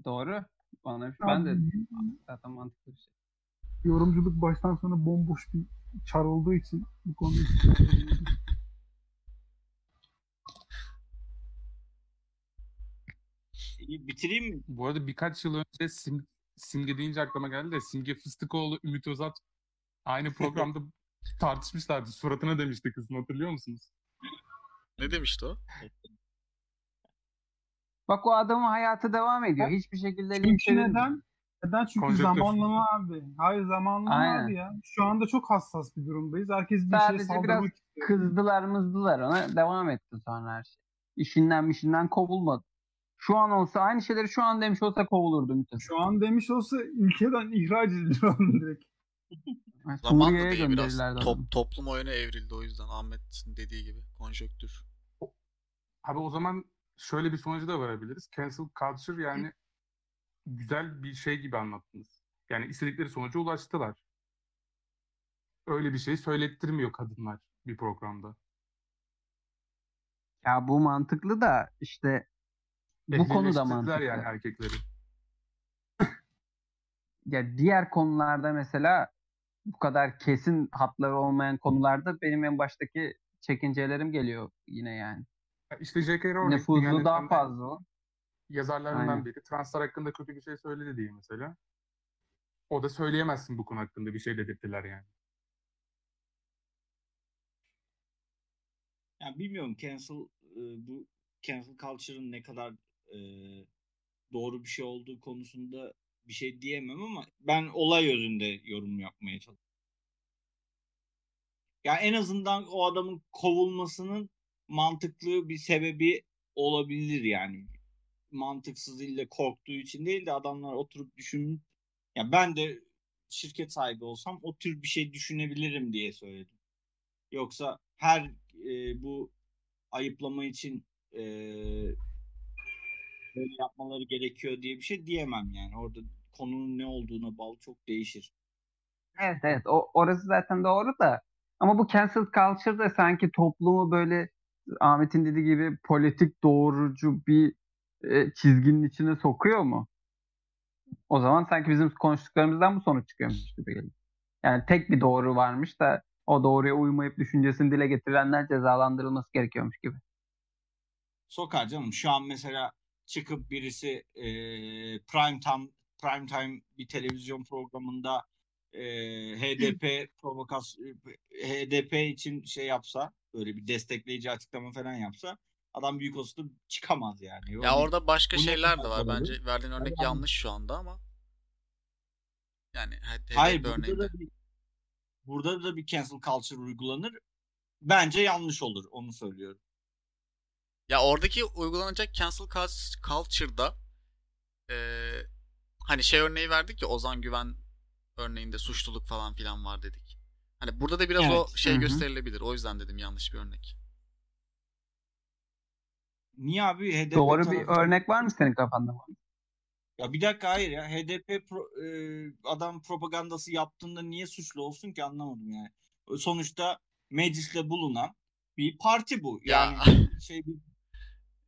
Doğru. Bana ben de zaten mantıklı bir şey. Yorumculuk baştan sona bomboş bir çar olduğu için bu konuyu İyi, bitireyim mi? Bu arada birkaç yıl önce sim, Simge deyince aklıma geldi de Simge Fıstıkoğlu, Ümit Özat aynı programda *laughs* tartışmışlardı. Suratına demişti kızın hatırlıyor musunuz? Ne demişti o? Bak o adamın hayatı devam ediyor. Hiçbir şekilde Çünkü neden? Neden? Çünkü zamanlama abi. Hayır zamanlama Aynen. abi ya. Şu anda çok hassas bir durumdayız. Herkes bir Sadece şeye saldırmak biraz istiyor. Kızdılar mızdılar ona. Devam etti sonra her şey. İşinden mişinden kovulmadı. Şu an olsa aynı şeyleri şu an demiş olsa kovulurdu Mithat. Şu an demiş olsa ülkeden *laughs* ihraç edilir direkt. Yani Zaman da değil biraz. Top, toplum o yöne evrildi o yüzden Ahmet'in dediği gibi. Konjöktür. Abi o zaman şöyle bir sonuca da varabiliriz. Cancel culture yani güzel bir şey gibi anlattınız. Yani istedikleri sonuca ulaştılar. Öyle bir şey söylettirmiyor kadınlar bir programda. Ya bu mantıklı da işte bu konuda Ehlileştirdiler mantıklı. yani erkekleri. *laughs* Ya diğer konularda mesela bu kadar kesin hatları olmayan konularda benim en baştaki çekincelerim geliyor yine yani. Ya İşte J.K. Rowling Nüfuzu dünyanın daha fazla. Yazarlarından Aynen. biri translar hakkında kötü bir şey söyledi diye mesela. O da söyleyemezsin bu konu hakkında bir şey dedirttiler yani. Yani bilmiyorum cancel e, bu cancel culture'ın ne kadar e, doğru bir şey olduğu konusunda bir şey diyemem ama ben olay özünde yorum yapmaya çalışıyorum. Ya en azından o adamın kovulmasının mantıklı bir sebebi olabilir yani. Mantıksız ille korktuğu için değil de adamlar oturup düşünüp ya ben de şirket sahibi olsam o tür bir şey düşünebilirim diye söyledim. Yoksa her e, bu ayıplama için e, böyle yapmaları gerekiyor diye bir şey diyemem yani. Orada konunun ne olduğuna bağlı çok değişir. Evet evet o orası zaten doğru da ama bu cancel culture da sanki toplumu böyle Ahmet'in dediği gibi politik doğrucu bir e, çizginin içine sokuyor mu? O zaman sanki bizim konuştuklarımızdan bu sonuç çıkıyormuş gibi geliyor. Yani tek bir doğru varmış da o doğruya uymayıp düşüncesini dile getirenler cezalandırılması gerekiyormuş gibi. Sokar canım. Şu an mesela çıkıp birisi e, prime time prime time bir televizyon programında e, HDP provokas HDP için şey yapsa böyle bir destekleyici açıklama falan yapsa adam büyük olasılıkla çıkamaz yani. Ya Öyle- orada başka şeyler de var. Bence verdiğin örnek Yani- yanlış şu anda ama yani Hayır burada örneğinde. da bir burada da bir cancel culture uygulanır. Bence yanlış olur onu söylüyorum. Ya oradaki uygulanacak cancel cult- culture'da eee, hani şey örneği verdik ya Ozan Güven örneğinde suçluluk falan filan var dedik. Hani burada da biraz o Evet. şey Hı hı. gösterilebilir. O yüzden dedim yanlış bir örnek. Niye abi HDP Doğru bir tarafı- örnek var mı senin kafanda? Ya bir dakika hayır ya. HDP pro- e, adam propagandası yaptığında niye suçlu olsun ki anlamadım yani. Sonuçta mecliste bulunan bir parti bu. Ya. Yani şey bir *laughs*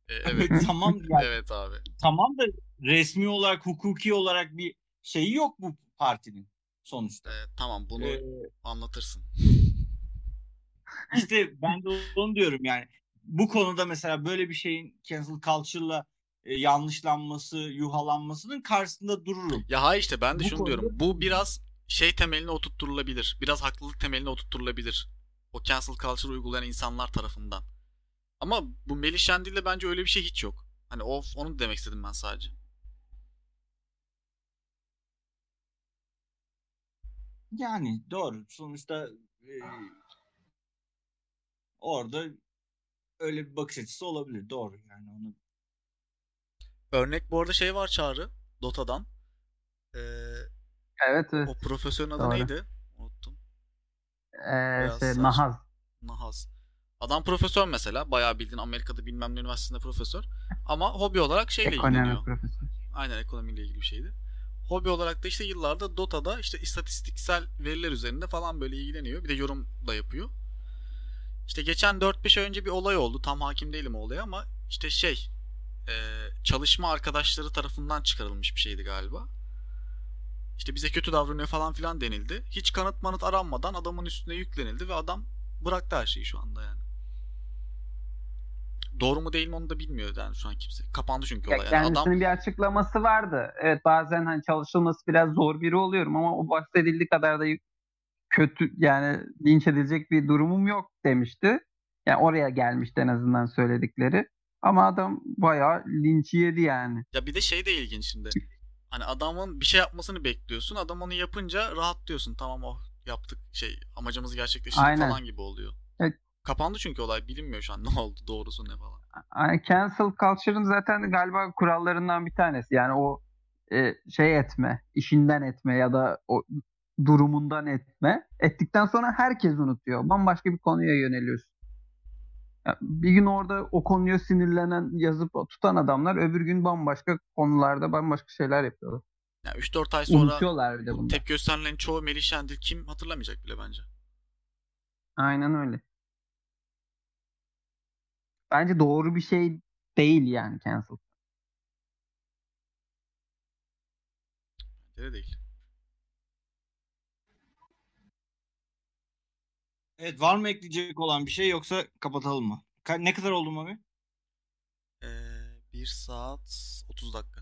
E, evet. *laughs* tamam yani *laughs* evet abi. tamam da resmi olarak hukuki olarak bir şeyi yok bu partinin sonuçta. E, tamam bunu Ee, anlatırsın. işte ben de onu diyorum yani. Bu konuda mesela böyle bir şeyin cancel culture'la e, yanlışlanması, yuhalanmasının karşısında dururum. Ya hayır işte ben de Bu şunu konuda- diyorum. Bu biraz şey temeline oturtturulabilir. Biraz haklılık temeline oturtturulabilir. O cancel culture uygulayan insanlar tarafından. Ama bu Melih Şendil'de bence öyle bir şey hiç yok. Hani o onu demek istedim ben sadece. Yani doğru. Sonuçta e, orada öyle bir bakış açısı olabilir. Doğru yani onu. Örnek bu arada şey var Çağrı. Dota'dan. Ee, Evet evet. o profesörün adı Doğru. neydi? Unuttum. Ee, şey, saç. Nahaz. Nahaz. Adam profesör mesela. Bayağı bildiğin Amerika'da bilmem ne üniversitesinde profesör. Ama hobi olarak şeyle Ekonomi ilgileniyor. profesörü. Aynen ekonomiyle ilgili bir şeydi. Hobi olarak da işte yıllarda Dota'da işte istatistiksel veriler üzerinde falan böyle ilgileniyor. Bir de yorum da yapıyor. İşte geçen 4-5 ay önce bir olay oldu. Tam hakim değilim olaya ama işte şey e, çalışma arkadaşları tarafından çıkarılmış bir şeydi galiba. İşte bize kötü davranıyor falan filan denildi. Hiç kanıt manıt aranmadan adamın üstüne yüklenildi ve adam bıraktı her şeyi şu anda yani. Doğru mu değil mi onu da bilmiyor yani şu an kimse. Kapandı çünkü olay. Yani kendisinin adam bir açıklaması vardı. Evet bazen hani çalışılması biraz zor biri oluyorum ama o bahsedildiği kadar da kötü yani linç edilecek bir durumum yok demişti. Yani oraya gelmişti en azından söyledikleri. Ama adam bayağı linç yedi yani. Ya bir de şey de ilginç şimdi. Hani adamın bir şey yapmasını bekliyorsun. Adam onu yapınca rahat diyorsun. Tamam o yaptık şey amacımızı gerçekleştirdik Aynen. falan gibi oluyor. Evet. Kapandı çünkü olay. Bilinmiyor şu an ne oldu doğrusu ne falan. Yani cancel culture'ın zaten galiba kurallarından bir tanesi. Yani o e, şey etme, işinden etme ya da o durumundan etme. Ettikten sonra herkes unutuyor. Bambaşka bir konuya yöneliyorsun. Ya bir gün orada o konuya sinirlenen, yazıp tutan adamlar öbür gün bambaşka konularda bambaşka şeyler yapıyorlar. Ya 3-4 ay sonra Unutuyorlar bir de bunu. tepki gösterilen çoğu Melih Şendil kim hatırlamayacak bile bence. Aynen öyle. Bence doğru bir şey değil yani cancel. Bence de değil. Evet var mı ekleyecek olan bir şey yoksa kapatalım mı? Ka- ne kadar oldu Mami? Ee, 1 saat 30 dakika.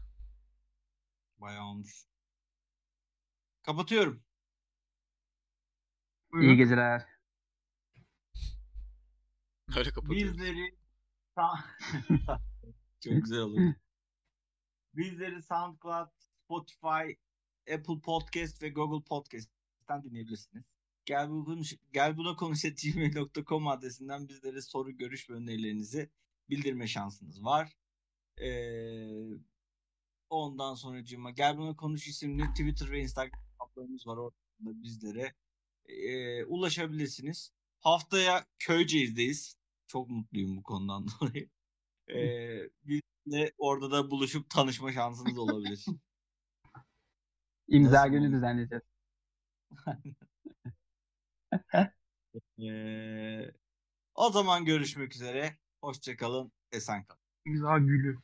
Bayağı olmuş. Kapatıyorum. İyi geceler. *laughs* Öyle kapatıyorum. Bizleri *laughs* çok güzel olur. *laughs* Bizleri SoundCloud, Spotify, Apple Podcast ve Google Podcast'ten dinleyebilirsiniz. Gel, bu konuş, gel buna konuş gmail.com adresinden bizlere soru, görüş ve önerilerinizi bildirme şansınız var. Ee, ondan sonra cima gel buna konuş isimli Twitter ve Instagram hesaplarımız var. Orada bizlere e, ulaşabilirsiniz. Haftaya Köyceğiz'deyiz. Çok mutluyum bu konudan *laughs* dolayı. E, bizle orada da buluşup tanışma şansınız olabilir. İmza Nasıl günü oldu? düzenleyeceğiz. *laughs* *laughs* E, o zaman görüşmek üzere. Hoşçakalın. Esen kalın. İmza gülü.